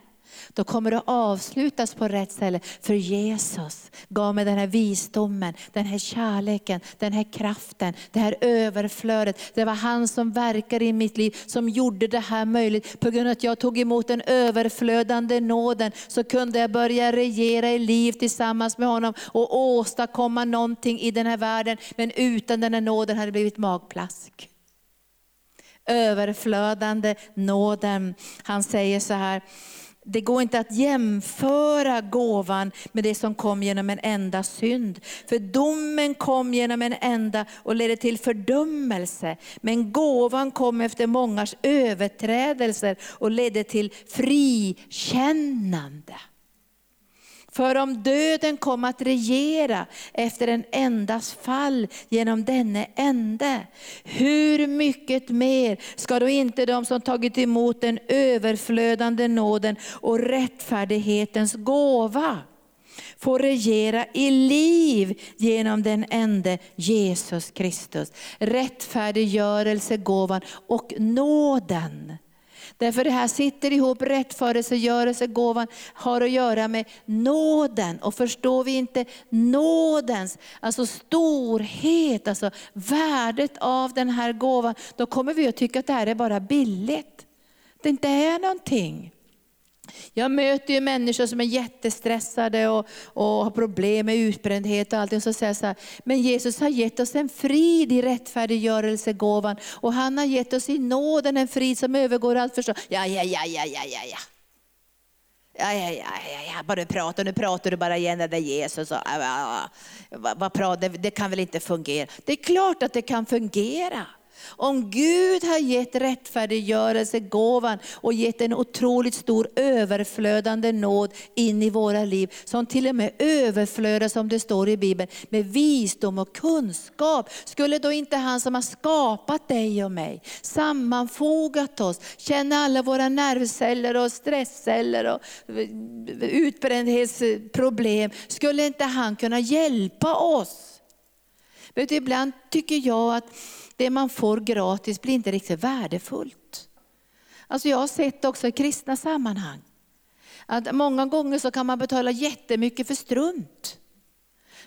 då kommer det avslutas på rätt ställe. För Jesus gav mig den här visdomen, den här kärleken, den här kraften, det här överflödet. Det var han som verkade i mitt liv, som gjorde det här möjligt. På grund av att jag tog emot den överflödande nåden så kunde jag börja regera i liv tillsammans med honom och åstadkomma någonting i den här världen. Men utan den här nåden hade det blivit magplask överflödande nåden. Han säger så här, det går inte att jämföra gåvan med det som kom genom en enda synd. För domen kom genom en enda och ledde till fördömelse. Men gåvan kom efter mångas överträdelser och ledde till frikännande. För om döden kom att regera efter en endas fall genom denne ende, hur mycket mer ska då inte de som tagit emot den överflödande nåden och rättfärdighetens gåva få regera i liv genom den ende Jesus Kristus. Rättfärdiggörelsegåvan och nåden. Därför det här sitter ihop, rättförelsegörelsegåvan har att göra med nåden. Och förstår vi inte nådens, alltså storhet, alltså värdet av den här gåvan, då kommer vi att tycka att det här är bara billigt. Det inte är någonting. Jag möter ju människor som är jättestressade och, och har problem med utbrändhet och allt. Och så säger jag så här, men Jesus har gett oss en frid i rättfärdiggörelsegåvan. Och han har gett oss i nåden en frid som övergår allt förstånd. Ja, ja, ja, ja, ja, ja, ja. Ja, ja, ja, ja, ja, bara du pratar, nu pratar du bara igen det där Jesus. Och, ja, ja, ja. Vad pratar, det, det kan väl inte fungera? Det är klart att det kan fungera. Om Gud har gett rättfärdiggörelsegåvan och gett en otroligt stor överflödande nåd in i våra liv, som till och med överflödar som det står i Bibeln, med visdom och kunskap. Skulle då inte han som har skapat dig och mig, sammanfogat oss, känner alla våra nervceller och stressceller och eh, utbrändhetsproblem, skulle inte han kunna hjälpa oss? Men ibland tycker jag att det man får gratis blir inte riktigt värdefullt. Alltså jag har sett också i kristna sammanhang, att många gånger så kan man betala jättemycket för strunt.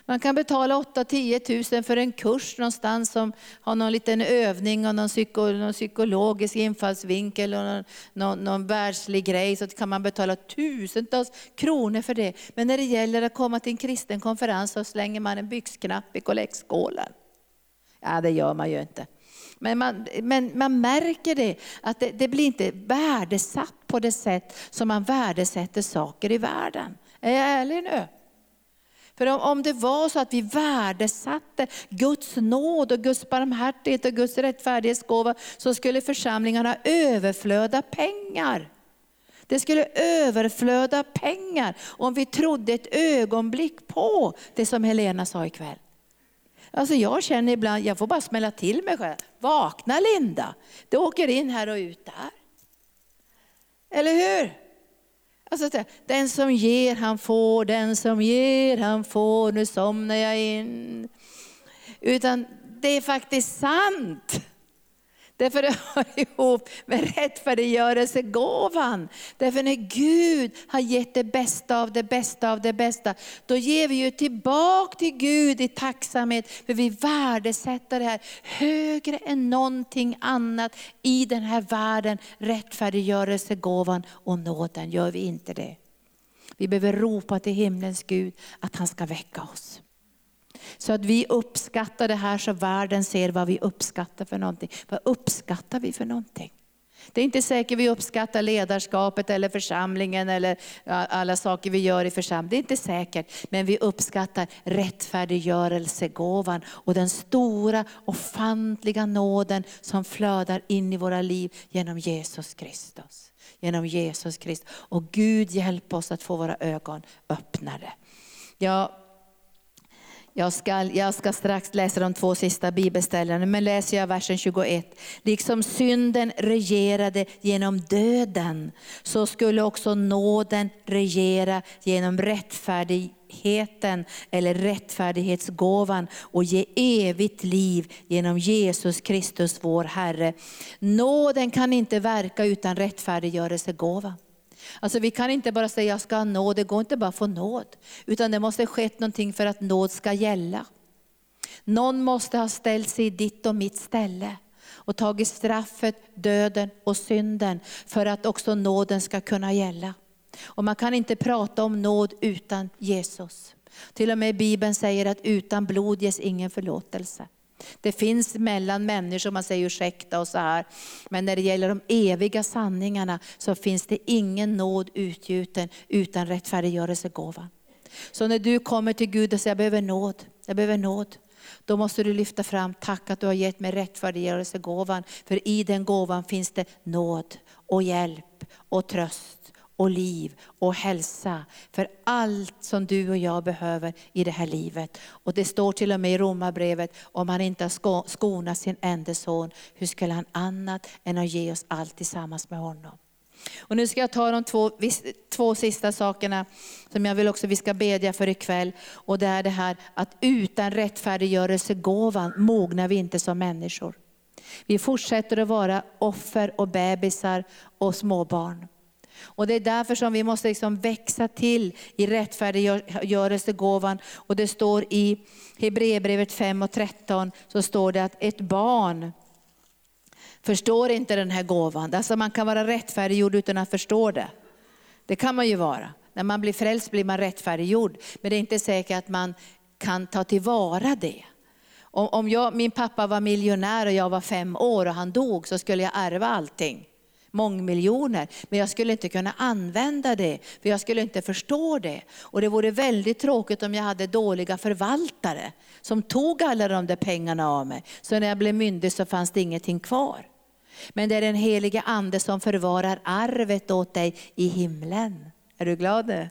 Man kan betala 8-10 000 för en kurs någonstans som har någon liten övning och någon, psyko, någon psykologisk infallsvinkel och någon, någon, någon världslig grej. Så kan man betala tusentals kronor för det. Men när det gäller att komma till en kristen konferens så slänger man en byxknapp i kollektskålen. Ja, det gör man ju inte. Men man, men man märker det, att det, det, blir inte värdesatt på det sätt som man värdesätter saker i världen. Är jag ärlig nu? För om, om det var så att vi värdesatte Guds nåd och Guds barmhärtighet och Guds rättfärdighetsgåva, så skulle församlingarna överflöda pengar. Det skulle överflöda pengar om vi trodde ett ögonblick på det som Helena sa ikväll. Alltså jag känner ibland, jag får bara smälla till mig själv. Vakna Linda, det åker in här och ut där. Eller hur? Alltså, den som ger han får, den som ger han får, nu somnar jag in. Utan det är faktiskt sant. Därför det hör ihop med rättfärdiggörelsegåvan. Därför när Gud har gett det bästa av det bästa av det bästa, då ger vi ju tillbaka till Gud i tacksamhet, för vi värdesätter det här högre än någonting annat i den här världen. Rättfärdiggörelsegåvan och nåden, gör vi inte det? Vi behöver ropa till himlens Gud att han ska väcka oss. Så att vi uppskattar det här så världen ser vad vi uppskattar för någonting. Vad uppskattar vi för någonting? Det är inte säkert vi uppskattar ledarskapet eller församlingen eller alla saker vi gör i församlingen. Det är inte säkert. Men vi uppskattar rättfärdiggörelsegåvan och den stora ofantliga nåden som flödar in i våra liv genom Jesus Kristus. Genom Jesus Kristus. Och Gud hjälp oss att få våra ögon öppnade. Jag jag ska, jag ska strax läsa de två sista bibelställena, men läser jag versen 21. Liksom synden regerade genom döden, så skulle också nåden regera genom rättfärdigheten eller rättfärdighetsgåvan och ge evigt liv genom Jesus Kristus vår Herre. Nåden kan inte verka utan rättfärdiggörelsegåvan. Alltså vi kan inte bara säga jag ska ha nåd, det går inte bara att få nåd. Utan det måste skett någonting för att nåd ska gälla. Någon måste ha ställt sig i ditt och mitt ställe och tagit straffet, döden och synden för att också nåden ska kunna gälla. Och man kan inte prata om nåd utan Jesus. Till och med Bibeln säger att utan blod ges ingen förlåtelse. Det finns mellan människor, man säger ursäkta och så här. Men när det gäller de eviga sanningarna så finns det ingen nåd utgjuten utan rättfärdiggörelsegåvan. Så när du kommer till Gud och säger jag behöver nåd, jag behöver nåd. Då måste du lyfta fram, tack att du har gett mig rättfärdiggörelsegåvan. För i den gåvan finns det nåd och hjälp och tröst och liv och hälsa för allt som du och jag behöver i det här livet. Och det står till och med i Romarbrevet, om han inte har skonat sin enda son, hur skulle han annat än att ge oss allt tillsammans med honom? Och nu ska jag ta de två, två sista sakerna som jag vill också vi ska bedja för ikväll. Och det är det här att utan rättfärdiggörelsegåvan mognar vi inte som människor. Vi fortsätter att vara offer och bebisar och småbarn. Och det är därför som vi måste liksom växa till i rättfärdiggörelsegåvan. Och det står i Hebreerbrevet 5 och 13, så står det att ett barn förstår inte den här gåvan. Alltså man kan vara rättfärdiggjord utan att förstå det. Det kan man ju vara. När man blir frälst blir man rättfärdiggjord. Men det är inte säkert att man kan ta tillvara det. Om jag, min pappa var miljonär och jag var fem år och han dog så skulle jag ärva allting. Mångmiljoner. Men jag skulle inte kunna använda det, för jag skulle inte förstå det. Och det vore väldigt tråkigt om jag hade dåliga förvaltare som tog alla de där pengarna av mig. Så när jag blev myndig så fanns det ingenting kvar. Men det är den helige ande som förvarar arvet åt dig i himlen. Är du glad nu?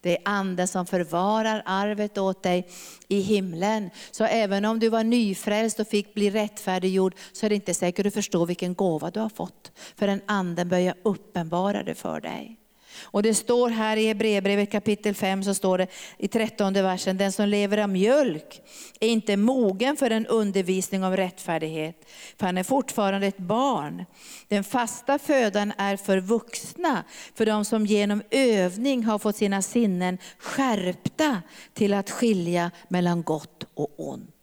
Det är anden som förvarar arvet åt dig i himlen. Så även om du var nyfrälst och fick bli rättfärdiggjord så är det inte säkert att du förstår vilken gåva du har fått. För en anden börjar uppenbara det för dig. Och det står här i Hebreerbrevet kapitel 5, så står det i 13 versen, den som lever av mjölk är inte mogen för en undervisning om rättfärdighet, för han är fortfarande ett barn. Den fasta födan är för vuxna, för de som genom övning har fått sina sinnen skärpta till att skilja mellan gott och ont.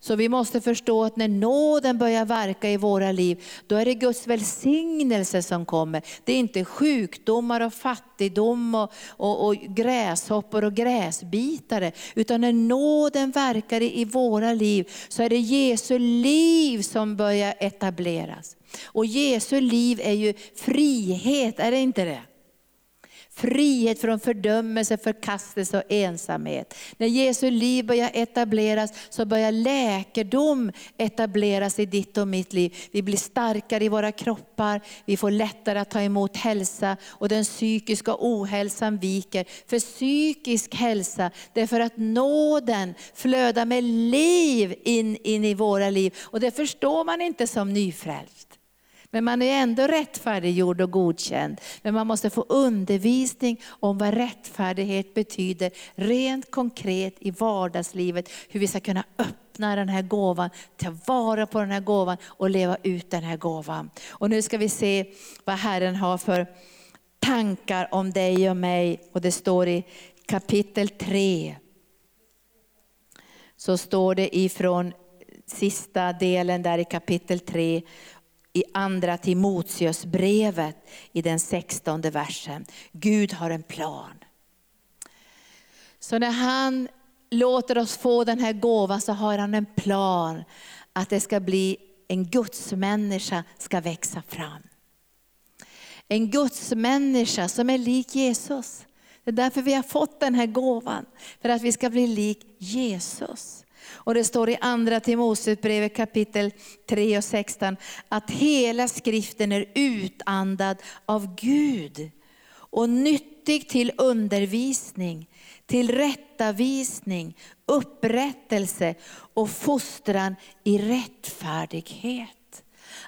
Så vi måste förstå att när nåden börjar verka i våra liv, då är det Guds välsignelse som kommer. Det är inte sjukdomar och fattigdom och, och, och gräshoppor och gräsbitare. Utan när nåden verkar i våra liv så är det Jesu liv som börjar etableras. Och Jesu liv är ju frihet, är det inte det? Frihet från fördömelse, förkastelse och ensamhet. När Jesu liv börjar etableras så börjar läkedom etableras i ditt och mitt liv. Vi blir starkare i våra kroppar, vi får lättare att ta emot hälsa och den psykiska ohälsan viker. För psykisk hälsa, det är för att nåden flödar med liv in, in i våra liv. Och det förstår man inte som nyfrälst. Men man är ändå rättfärdiggjord och godkänd. Men man måste få undervisning om vad rättfärdighet betyder rent konkret i vardagslivet. Hur vi ska kunna öppna den här gåvan, ta vara på den här gåvan och leva ut den här gåvan. Och nu ska vi se vad Herren har för tankar om dig och mig. Och det står i kapitel 3. Så står det ifrån sista delen där i kapitel 3 i andra Timoteusbrevet i den sextonde versen. Gud har en plan. Så när han låter oss få den här gåvan så har han en plan att det ska bli en gudsmänniska ska växa fram. En gudsmänniska som är lik Jesus. Det är därför vi har fått den här gåvan, för att vi ska bli lik Jesus. Och det står i andra Timoteusbrevet kapitel 3 och 16 att hela skriften är utandad av Gud och nyttig till undervisning, till rättavisning, upprättelse och fostran i rättfärdighet.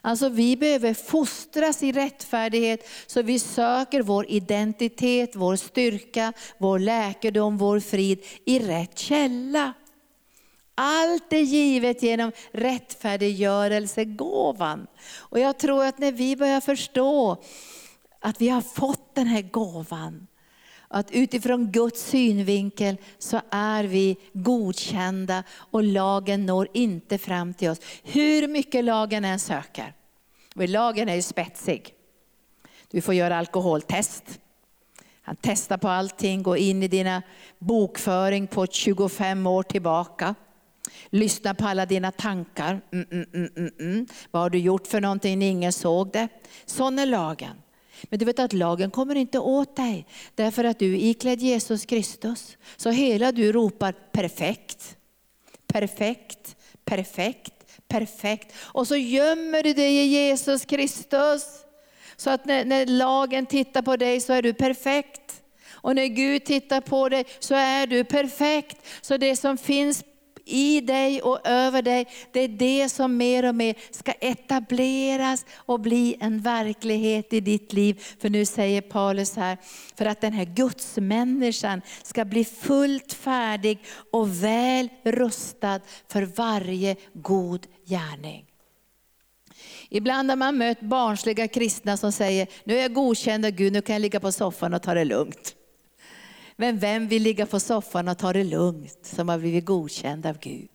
Alltså vi behöver fostras i rättfärdighet så vi söker vår identitet, vår styrka, vår läkedom, vår frid i rätt källa. Allt är givet genom rättfärdiggörelsegåvan. Och jag tror att när vi börjar förstå att vi har fått den här gåvan, att utifrån Guds synvinkel så är vi godkända och lagen når inte fram till oss. Hur mycket lagen än söker. Och lagen är ju spetsig. Du får göra alkoholtest. Han testar på allting, går in i dina bokföring på 25 år tillbaka. Lyssna på alla dina tankar. Mm, mm, mm, mm, mm. Vad har du gjort för någonting ingen såg det? Sån är lagen. Men du vet att lagen kommer inte åt dig. Därför att du är iklädd Jesus Kristus. Så hela du ropar perfekt, perfekt, perfekt, perfekt. Och så gömmer du dig i Jesus Kristus. Så att när, när lagen tittar på dig så är du perfekt. Och när Gud tittar på dig så är du perfekt. Så det som finns i dig och över dig, det är det som mer och mer ska etableras och bli en verklighet i ditt liv. För nu säger Paulus här, för att den här gudsmänniskan ska bli fullt färdig och väl rustad för varje god gärning. Ibland har man mött barnsliga kristna som säger, nu är jag godkänd av Gud, nu kan jag ligga på soffan och ta det lugnt. Men vem vill ligga på soffan och ta det lugnt som har blivit godkänd av Gud?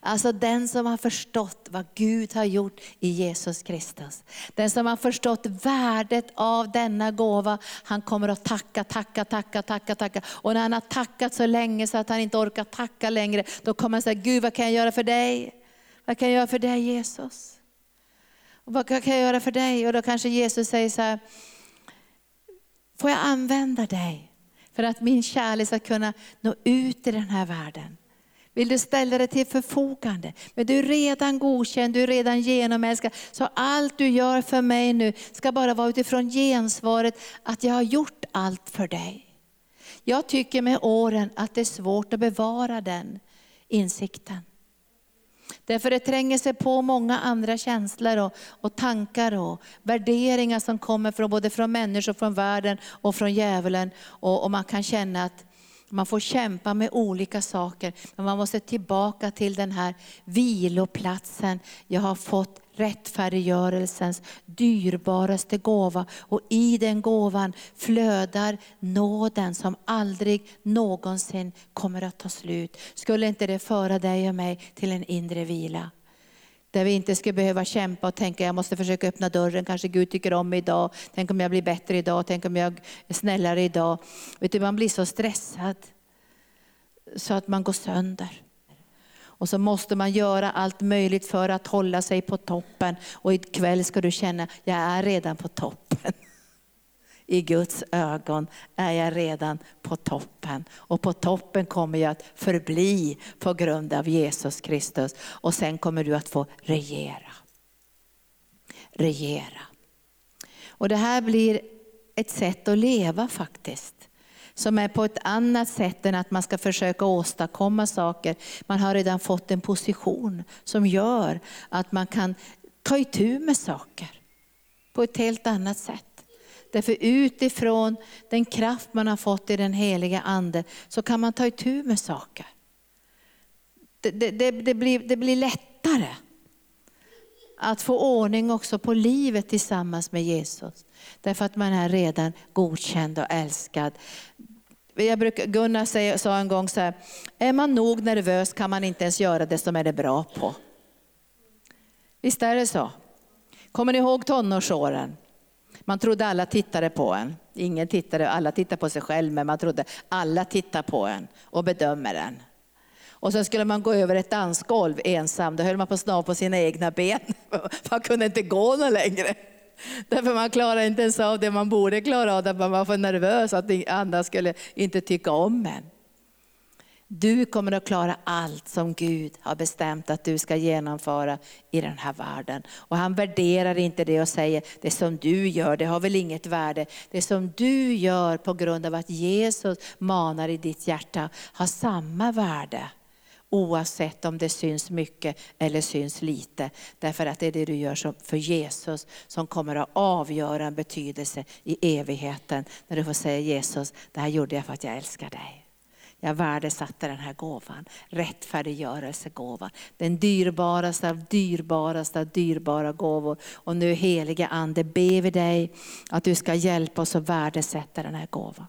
Alltså den som har förstått vad Gud har gjort i Jesus Kristus. Den som har förstått värdet av denna gåva, han kommer att tacka, tacka, tacka, tacka, tacka. Och när han har tackat så länge så att han inte orkar tacka längre, då kommer han säga, Gud vad kan jag göra för dig? Vad kan jag göra för dig Jesus? Och vad kan jag göra för dig? Och då kanske Jesus säger så här, får jag använda dig? För att min kärlek ska kunna nå ut i den här världen. Vill du ställa dig till förfogande? Men du är redan godkänd, du är redan genomälskad. Så allt du gör för mig nu ska bara vara utifrån gensvaret att jag har gjort allt för dig. Jag tycker med åren att det är svårt att bevara den insikten. Därför det tränger sig på många andra känslor och, och tankar och värderingar som kommer från både från människor, från världen och från djävulen. Och, och man kan känna att man får kämpa med olika saker, men man måste tillbaka till den här viloplatsen. Jag har fått rättfärdiggörelsens dyrbaraste gåva och i den gåvan flödar nåden som aldrig någonsin kommer att ta slut. Skulle inte det föra dig och mig till en inre vila? Där vi inte ska behöva kämpa och tänka jag måste försöka öppna dörren, kanske Gud tycker om mig idag, tänk om jag blir bättre idag, tänk om jag är snällare idag. Vet du, man blir så stressad så att man går sönder. Och så måste man göra allt möjligt för att hålla sig på toppen. Och ikväll ska du känna, jag är redan på toppen. I Guds ögon är jag redan på toppen. Och på toppen kommer jag att förbli på grund av Jesus Kristus. Och sen kommer du att få regera. Regera. Och det här blir ett sätt att leva faktiskt som är på ett annat sätt än att man ska försöka åstadkomma saker. Man har redan fått en position som gör att man kan ta itu med saker på ett helt annat sätt. Därför utifrån den kraft man har fått i den heliga ande så kan man ta itu med saker. Det, det, det, blir, det blir lättare att få ordning också på livet tillsammans med Jesus. Därför att man är redan godkänd och älskad. Jag brukar, Gunnar säger, sa en gång så här, är man nog nervös kan man inte ens göra det som är det bra på. Visst är det så? Kommer ni ihåg tonårsåren? Man trodde alla tittade på en. Ingen tittade, alla tittade på sig själv, men man trodde alla tittar på en och bedömer en. Och sen skulle man gå över ett dansgolv ensam, då höll man på att snava på sina egna ben. (laughs) Man kunde inte gå någon längre. Därför man klarade inte ens av det man borde klara av, därför man var för nervös att andra skulle inte tycka om en. Du kommer att klara allt som Gud har bestämt att du ska genomföra i den här världen. Och han värderar inte det och säger, det som du gör, det har väl inget värde. Det som du gör på grund av att Jesus manar i ditt hjärta har samma värde. Oavsett om det syns mycket eller syns lite. Därför att det är det du gör för Jesus som kommer att avgöra en betydelse i evigheten. När du får säga Jesus, det här gjorde jag för att jag älskar dig. Jag värdesatte den här gåvan, rättfärdiggörelsegåvan. Den dyrbaraste av dyrbaraste av dyrbara gåvor. Och nu helige Ande ber vi dig att du ska hjälpa oss att värdesätta den här gåvan.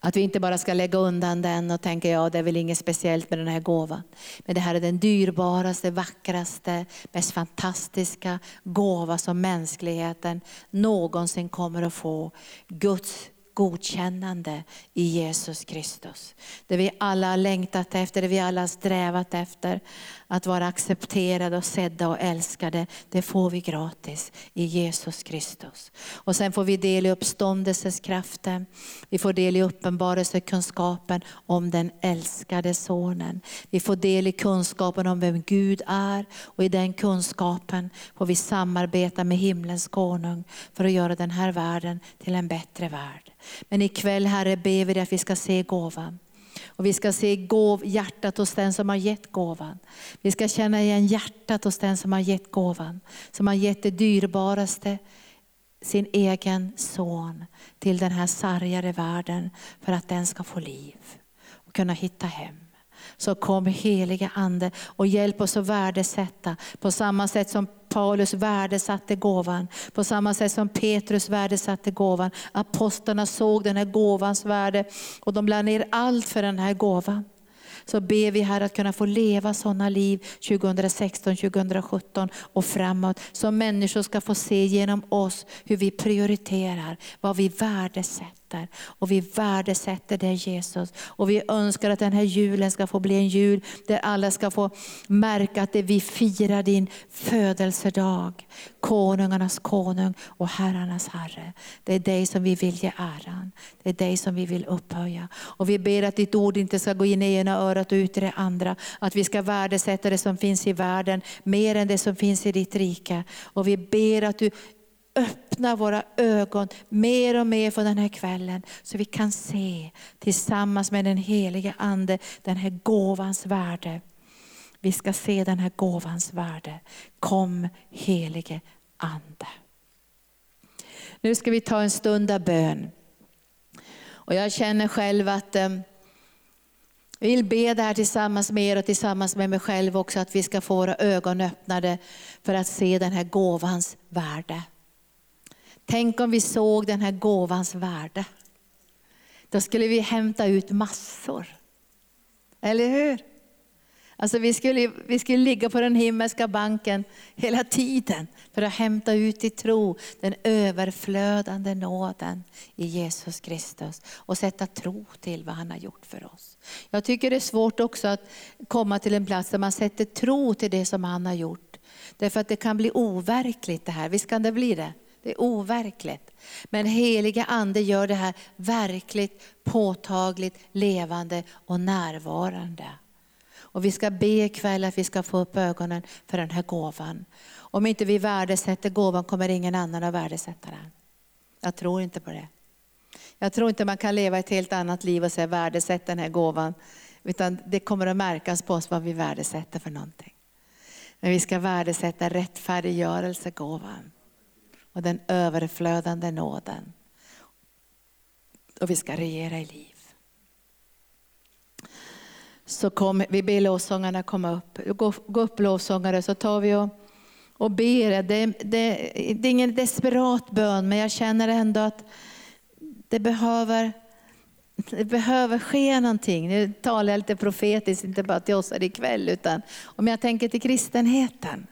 Att vi inte bara ska lägga undan den och tänka, ja det är väl inget speciellt med den här gåvan. Men det här är den dyrbaraste, vackraste, mest fantastiska gåva som mänskligheten någonsin kommer att få. Guds godkännande i Jesus Kristus. Det vi alla har längtat efter, det vi alla har strävat efter. Att vara accepterade, och sedda och älskade, det får vi gratis i Jesus Kristus. Och sen får vi del i uppståndelseskraften. Vi får del i uppenbarelsekunskapen om den älskade sonen. Vi får del i kunskapen om vem Gud är och i den kunskapen får vi samarbeta med himlens konung för att göra den här världen till en bättre värld. Men ikväll Herre ber vi dig att vi ska se gåvan. Och vi ska se gåv, hjärtat hos den som har gett gåvan. Vi ska känna igen hjärtat hos den som har gett gåvan. Som har gett det dyrbaraste, sin egen son, till den här sargade världen för att den ska få liv och kunna hitta hem. Så kom heliga Ande och hjälp oss att värdesätta på samma sätt som Paulus värdesatte gåvan, på samma sätt som Petrus värdesatte gåvan. Apostlarna såg den här gåvans värde och de lade ner allt för den här gåvan. Så ber vi här att kunna få leva sådana liv 2016, 2017 och framåt. Så människor ska få se genom oss hur vi prioriterar, vad vi värdesätter uppskattar. Och vi värdesätter dig Jesus. Och vi önskar att den här julen ska få bli en jul där alla ska få märka att det vi firar din födelsedag. Konungarnas konung och herrarnas herre. Det är dig som vi vill ge äran. Det är dig som vi vill upphöja. Och vi ber att ditt ord inte ska gå in i ena örat och ut i det andra. Att vi ska värdesätta det som finns i världen mer än det som finns i ditt rike. Och vi ber att du öppna våra ögon mer och mer för den här kvällen. Så vi kan se tillsammans med den helige Ande den här gåvans värde. Vi ska se den här gåvans värde. Kom helige Ande. Nu ska vi ta en stund av bön. Och jag känner själv att eh, jag vill be det här tillsammans med er och tillsammans med mig själv också, att vi ska få våra ögon öppnade för att se den här gåvans värde. Tänk om vi såg den här gåvans värde. Då skulle vi hämta ut massor. Eller hur? Alltså vi, skulle, vi skulle ligga på den himmelska banken hela tiden för att hämta ut i tro den överflödande nåden i Jesus Kristus och sätta tro till vad han har gjort för oss. Jag tycker det är svårt också att komma till en plats där man sätter tro till det som han har gjort. Därför att det kan bli overkligt det här, visst kan det bli det? Det är overkligt. Men heliga ande gör det här verkligt, påtagligt, levande och närvarande. Och vi ska be ikväll att vi ska få upp ögonen för den här gåvan. Om inte vi värdesätter gåvan kommer ingen annan att värdesätta den. Jag tror inte på det. Jag tror inte man kan leva ett helt annat liv och säga värdesätt den här gåvan. Utan det kommer att märkas på oss vad vi värdesätter för någonting. Men vi ska värdesätta rättfärdiggörelsegåvan och den överflödande nåden. Och vi ska regera i liv. Så kom, vi ber lovsångarna komma upp. Gå, gå upp lovsångare så tar vi och, och ber. Det, det, det är ingen desperat bön men jag känner ändå att det behöver, det behöver ske någonting. Nu talar jag lite profetiskt, inte bara till oss här ikväll utan om jag tänker till kristenheten.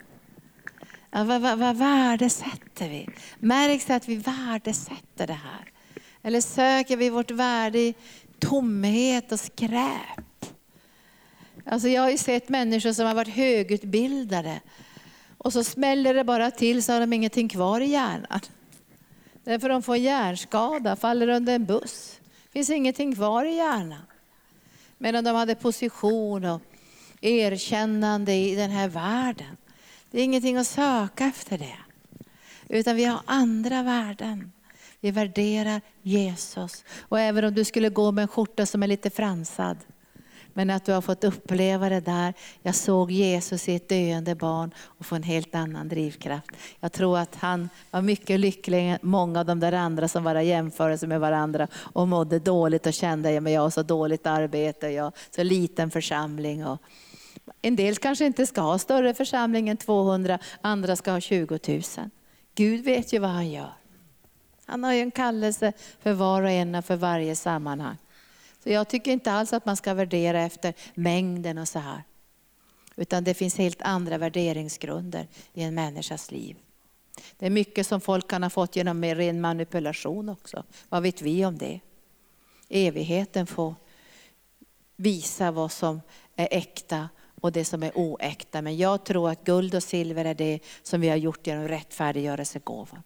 Ja, vad, vad, vad värdesätter vi? Märks det att vi värdesätter det här? Eller söker vi vårt värde i tomhet och skräp? Alltså jag har ju sett människor som har varit högutbildade och så smäller det bara till så har de ingenting kvar i hjärnan. Därför de får hjärnskada, faller under en buss. Det finns ingenting kvar i hjärnan. Medan de hade position och erkännande i den här världen. Det är ingenting att söka efter det. Utan vi har andra värden. Vi värderar Jesus. Och även om du skulle gå med en skjorta som är lite fransad. Men att du har fått uppleva det där. Jag såg Jesus i ett döende barn och få en helt annan drivkraft. Jag tror att han var mycket lyckligare än många av de där andra som bara jämförde sig med varandra och mådde dåligt och kände att jag har så dåligt arbete, jag har så liten församling. Och en del kanske inte ska ha större församling än 200, andra ska ha 20 000. Gud vet ju vad han gör. Han har ju en kallelse för var och en och för varje sammanhang. Så jag tycker inte alls att man ska värdera efter mängden och så här. Utan det finns helt andra värderingsgrunder i en människas liv. Det är mycket som folk kan ha fått genom ren manipulation också. Vad vet vi om det? Evigheten får visa vad som är äkta och det som är oäkta. Men jag tror att guld och silver är det som vi har gjort genom rättfärdiggörelsegåvan.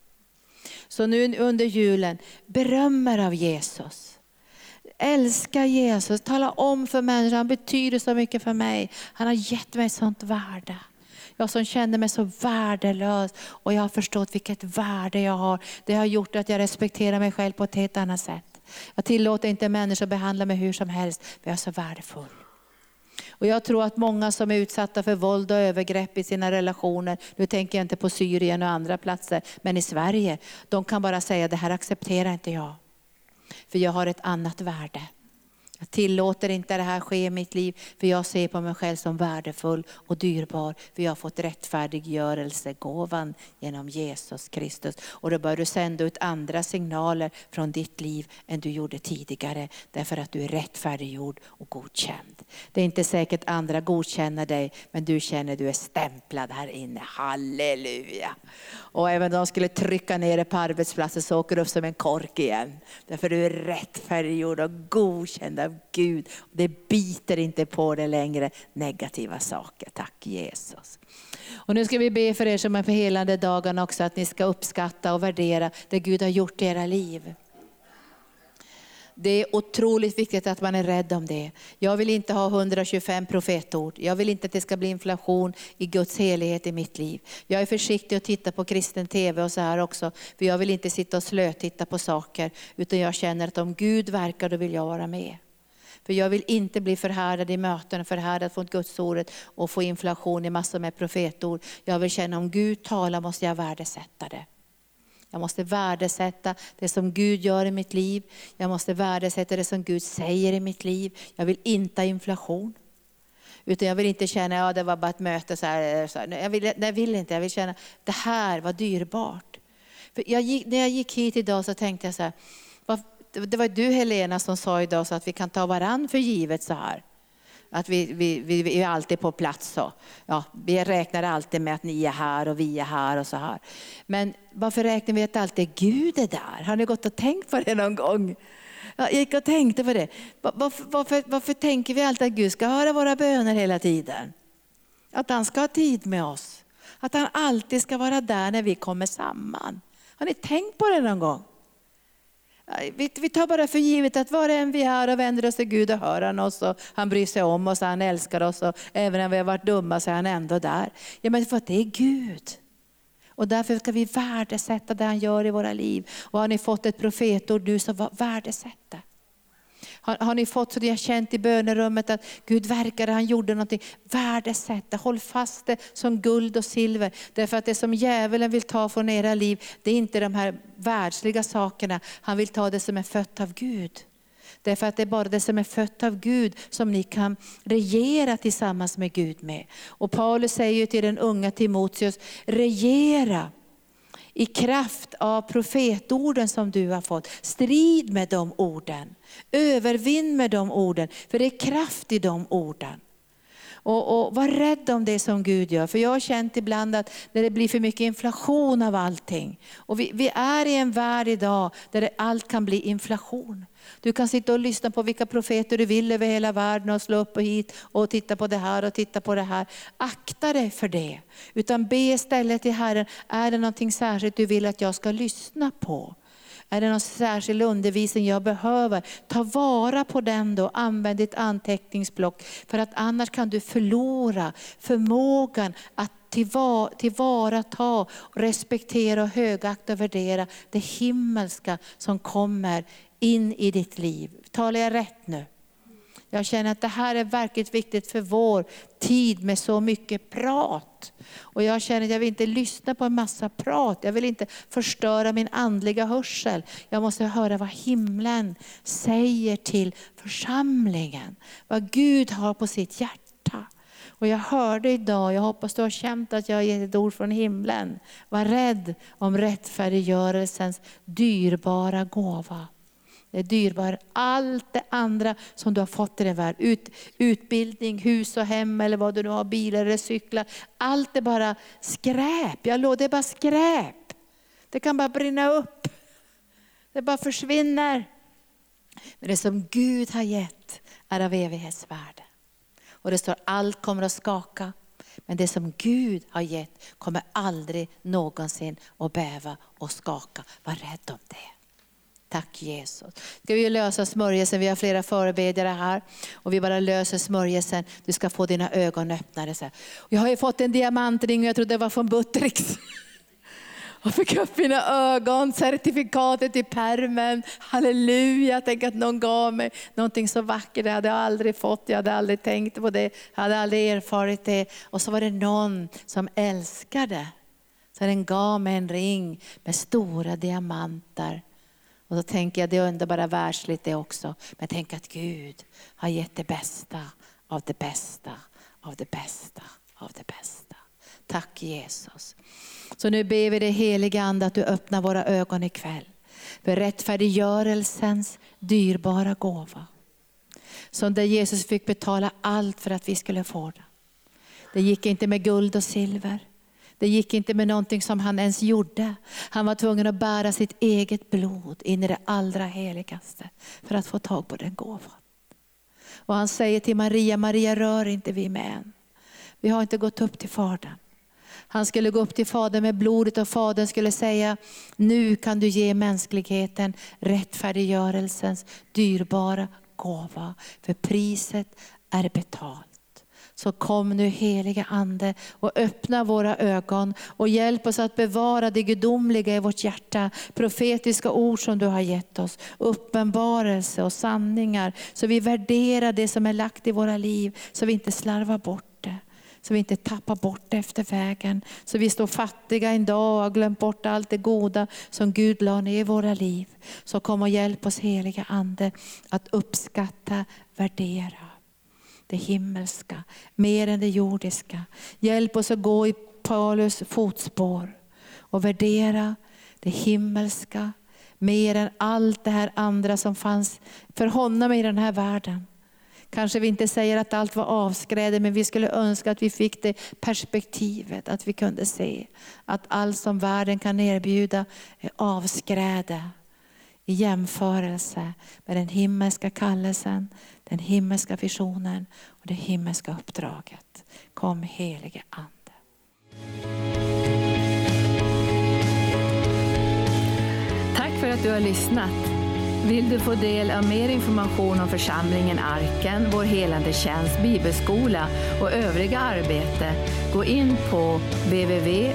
Så nu under julen, berömmer av Jesus. Älska Jesus, tala om för människor, han betyder så mycket för mig. Han har gett mig ett sånt värde. Jag som kände mig så värdelös och jag har förstått vilket värde jag har. Det har gjort att jag respekterar mig själv på ett helt annat sätt. Jag tillåter inte människor behandla mig hur som helst, för jag är så värdefull. Och jag tror att många som är utsatta för våld och övergrepp i sina relationer, nu tänker jag inte på Syrien och andra platser, men i Sverige, de kan bara säga det här accepterar inte jag. För jag har ett annat värde. Jag tillåter inte det här ske i mitt liv, för jag ser på mig själv som värdefull och dyrbar. För jag har fått rättfärdiggörelsegåvan genom Jesus Kristus. Och då bör du sända ut andra signaler från ditt liv än du gjorde tidigare. Därför att du är rättfärdiggjord och godkänd. Det är inte säkert andra godkänner dig, men du känner att du är stämplad här inne. Halleluja! Och även om de skulle trycka ner dig på arbetsplatsen så åker du upp som en kork igen. Därför du är rättfärdiggjord och godkänd av Gud. Det biter inte på dig längre negativa saker. Tack Jesus. Och nu ska vi be för er som är på helande dagarna också att ni ska uppskatta och värdera det Gud har gjort i era liv. Det är otroligt viktigt att man är rädd om det. Jag vill inte ha 125 profetord. Jag vill inte att det ska bli inflation i Guds helighet i mitt liv. Jag är försiktig att titta på kristen TV och så här också. För jag vill inte sitta och slötitta på saker. Utan jag känner att om Gud verkar då vill jag vara med. För jag vill inte bli förhärdad i möten, förhärdad från Gudsordet och få inflation i massor med profetord. Jag vill känna om Gud talar måste jag värdesätta det. Jag måste värdesätta det som Gud gör i mitt liv. Jag måste värdesätta det som Gud säger i mitt liv. Jag vill inte ha inflation. Utan jag vill inte känna, ja det var bara ett möte. Så här, så här. Jag, vill, jag vill inte, jag vill känna, det här var dyrbart. För jag gick, när jag gick hit idag så tänkte jag så här, det var du Helena som sa idag så att vi kan ta varann för givet så här. Att vi, vi, vi är alltid på plats. Så. Ja, vi räknar alltid med att ni är här och vi är här och så här. Men varför räknar vi att alltid Gud är där? Har ni gått och tänkt på det någon gång? Jag gick och tänkte på det. Varför, varför, varför tänker vi alltid att Gud ska höra våra böner hela tiden? Att han ska ha tid med oss. Att han alltid ska vara där när vi kommer samman. Har ni tänkt på det någon gång? Vi tar bara för givet att var än vi är och vänder oss till Gud och hör han oss och han bryr sig om oss och han älskar oss och även om vi har varit dumma så är han ändå där. Ja men för att det är Gud. Och därför ska vi värdesätta det han gör i våra liv. Och har ni fått ett profetord nu så värdesätt det. Har, har ni fått så ni har känt i bönerummet att Gud verkade, han gjorde någonting. Värdesätt det, håll fast det som guld och silver. Därför att det som djävulen vill ta från era liv, det är inte de här världsliga sakerna. Han vill ta det som är fött av Gud. Därför att det är bara det som är fött av Gud som ni kan regera tillsammans med Gud med. Och Paulus säger till den unga Timoteus, regera i kraft av profetorden som du har fått. Strid med de orden. Övervinn med de orden, för det är kraft i de orden. Och, och var rädd om det som Gud gör. För jag har känt ibland att när det blir för mycket inflation av allting. Och vi, vi är i en värld idag där det, allt kan bli inflation. Du kan sitta och lyssna på vilka profeter du vill över hela världen och slå upp och hit och titta på det här och titta på det här. Akta dig för det. Utan be istället till Herren, är det någonting särskilt du vill att jag ska lyssna på? Är det någon särskild undervisning jag behöver? Ta vara på den då, använd ditt anteckningsblock. För att annars kan du förlora förmågan att tillvarata, respektera, högakta och värdera det himmelska som kommer in i ditt liv. Talar jag rätt nu? Jag känner att det här är verkligt viktigt för vår tid med så mycket prat. Och jag känner att jag vill inte lyssna på en massa prat. Jag vill inte förstöra min andliga hörsel. Jag måste höra vad himlen säger till församlingen. Vad Gud har på sitt hjärta. Och jag hörde idag, jag hoppas du har känt att jag har gett ett ord från himlen. Var rädd om rättfärdiggörelsens dyrbara gåva. Det är dyrbart. Allt det andra som du har fått i din värld, Ut, utbildning, hus och hem eller vad du nu har, bilar eller cyklar. Allt är bara skräp. Jag lovar, det är bara skräp. Det kan bara brinna upp. Det bara försvinner. Men det som Gud har gett är av evighetsvärde. Och det står allt kommer att skaka. Men det som Gud har gett kommer aldrig någonsin att bäva och skaka. Var rädd om det. Tack Jesus. Ska vi lösa smörjelsen, vi har flera förebedjare här. Och vi bara löser smörjelsen, du ska få dina ögon öppnade. Jag har ju fått en diamantring och jag trodde det var från Buttericks. (laughs) Och fick upp mina ögon, certifikatet i permen. Halleluja, tänk att någon gav mig någonting så vackert. Det hade jag aldrig fått, jag hade aldrig tänkt på det, jag hade aldrig erfarit det. Och så var det någon som älskade. Så den gav mig en ring med stora diamanter. Och då tänker jag, det är underbara världsligt det också. Men tänk att Gud har gett det bästa av det bästa, av det bästa, av det bästa. Tack Jesus. Så nu ber vi dig heliga Ande att du öppnar våra ögon ikväll. För rättfärdiggörelsens dyrbara gåva. Som där Jesus fick betala allt för att vi skulle få den. Det gick inte med guld och silver. Det gick inte med någonting som han ens gjorde. Han var tvungen att bära sitt eget blod in i det allra heligaste för att få tag på den gåvan. Och han säger till Maria, Maria rör inte vi med än. Vi har inte gått upp till Fadern. Han skulle gå upp till Fadern med blodet och Fadern skulle säga, nu kan du ge mänskligheten rättfärdiggörelsens dyrbara gåva. För priset är betalt. Så kom nu heliga Ande och öppna våra ögon och hjälp oss att bevara det gudomliga i vårt hjärta. Profetiska ord som du har gett oss, uppenbarelse och sanningar. Så vi värderar det som är lagt i våra liv, så vi inte slarvar bort det. Så vi inte tappar bort det efter vägen. Så vi står fattiga en dag och har glömt bort allt det goda som Gud la ner i våra liv. Så kom och hjälp oss heliga Ande att uppskatta, värdera det himmelska, mer än det jordiska. Hjälp oss att gå i Paulus fotspår och värdera det himmelska mer än allt det här andra som fanns för honom i den här världen. Kanske vi inte säger att allt var avskräde, men vi skulle önska att vi fick det perspektivet, att vi kunde se att allt som världen kan erbjuda är avskräde i jämförelse med den himmelska kallelsen, den himmelska visionen och det himmelska uppdraget. Kom helige Ande. Tack för att du har lyssnat. Vill du få del av mer information om församlingen Arken, vår helande tjänst, bibelskola och övriga arbete, gå in på www.arken.org.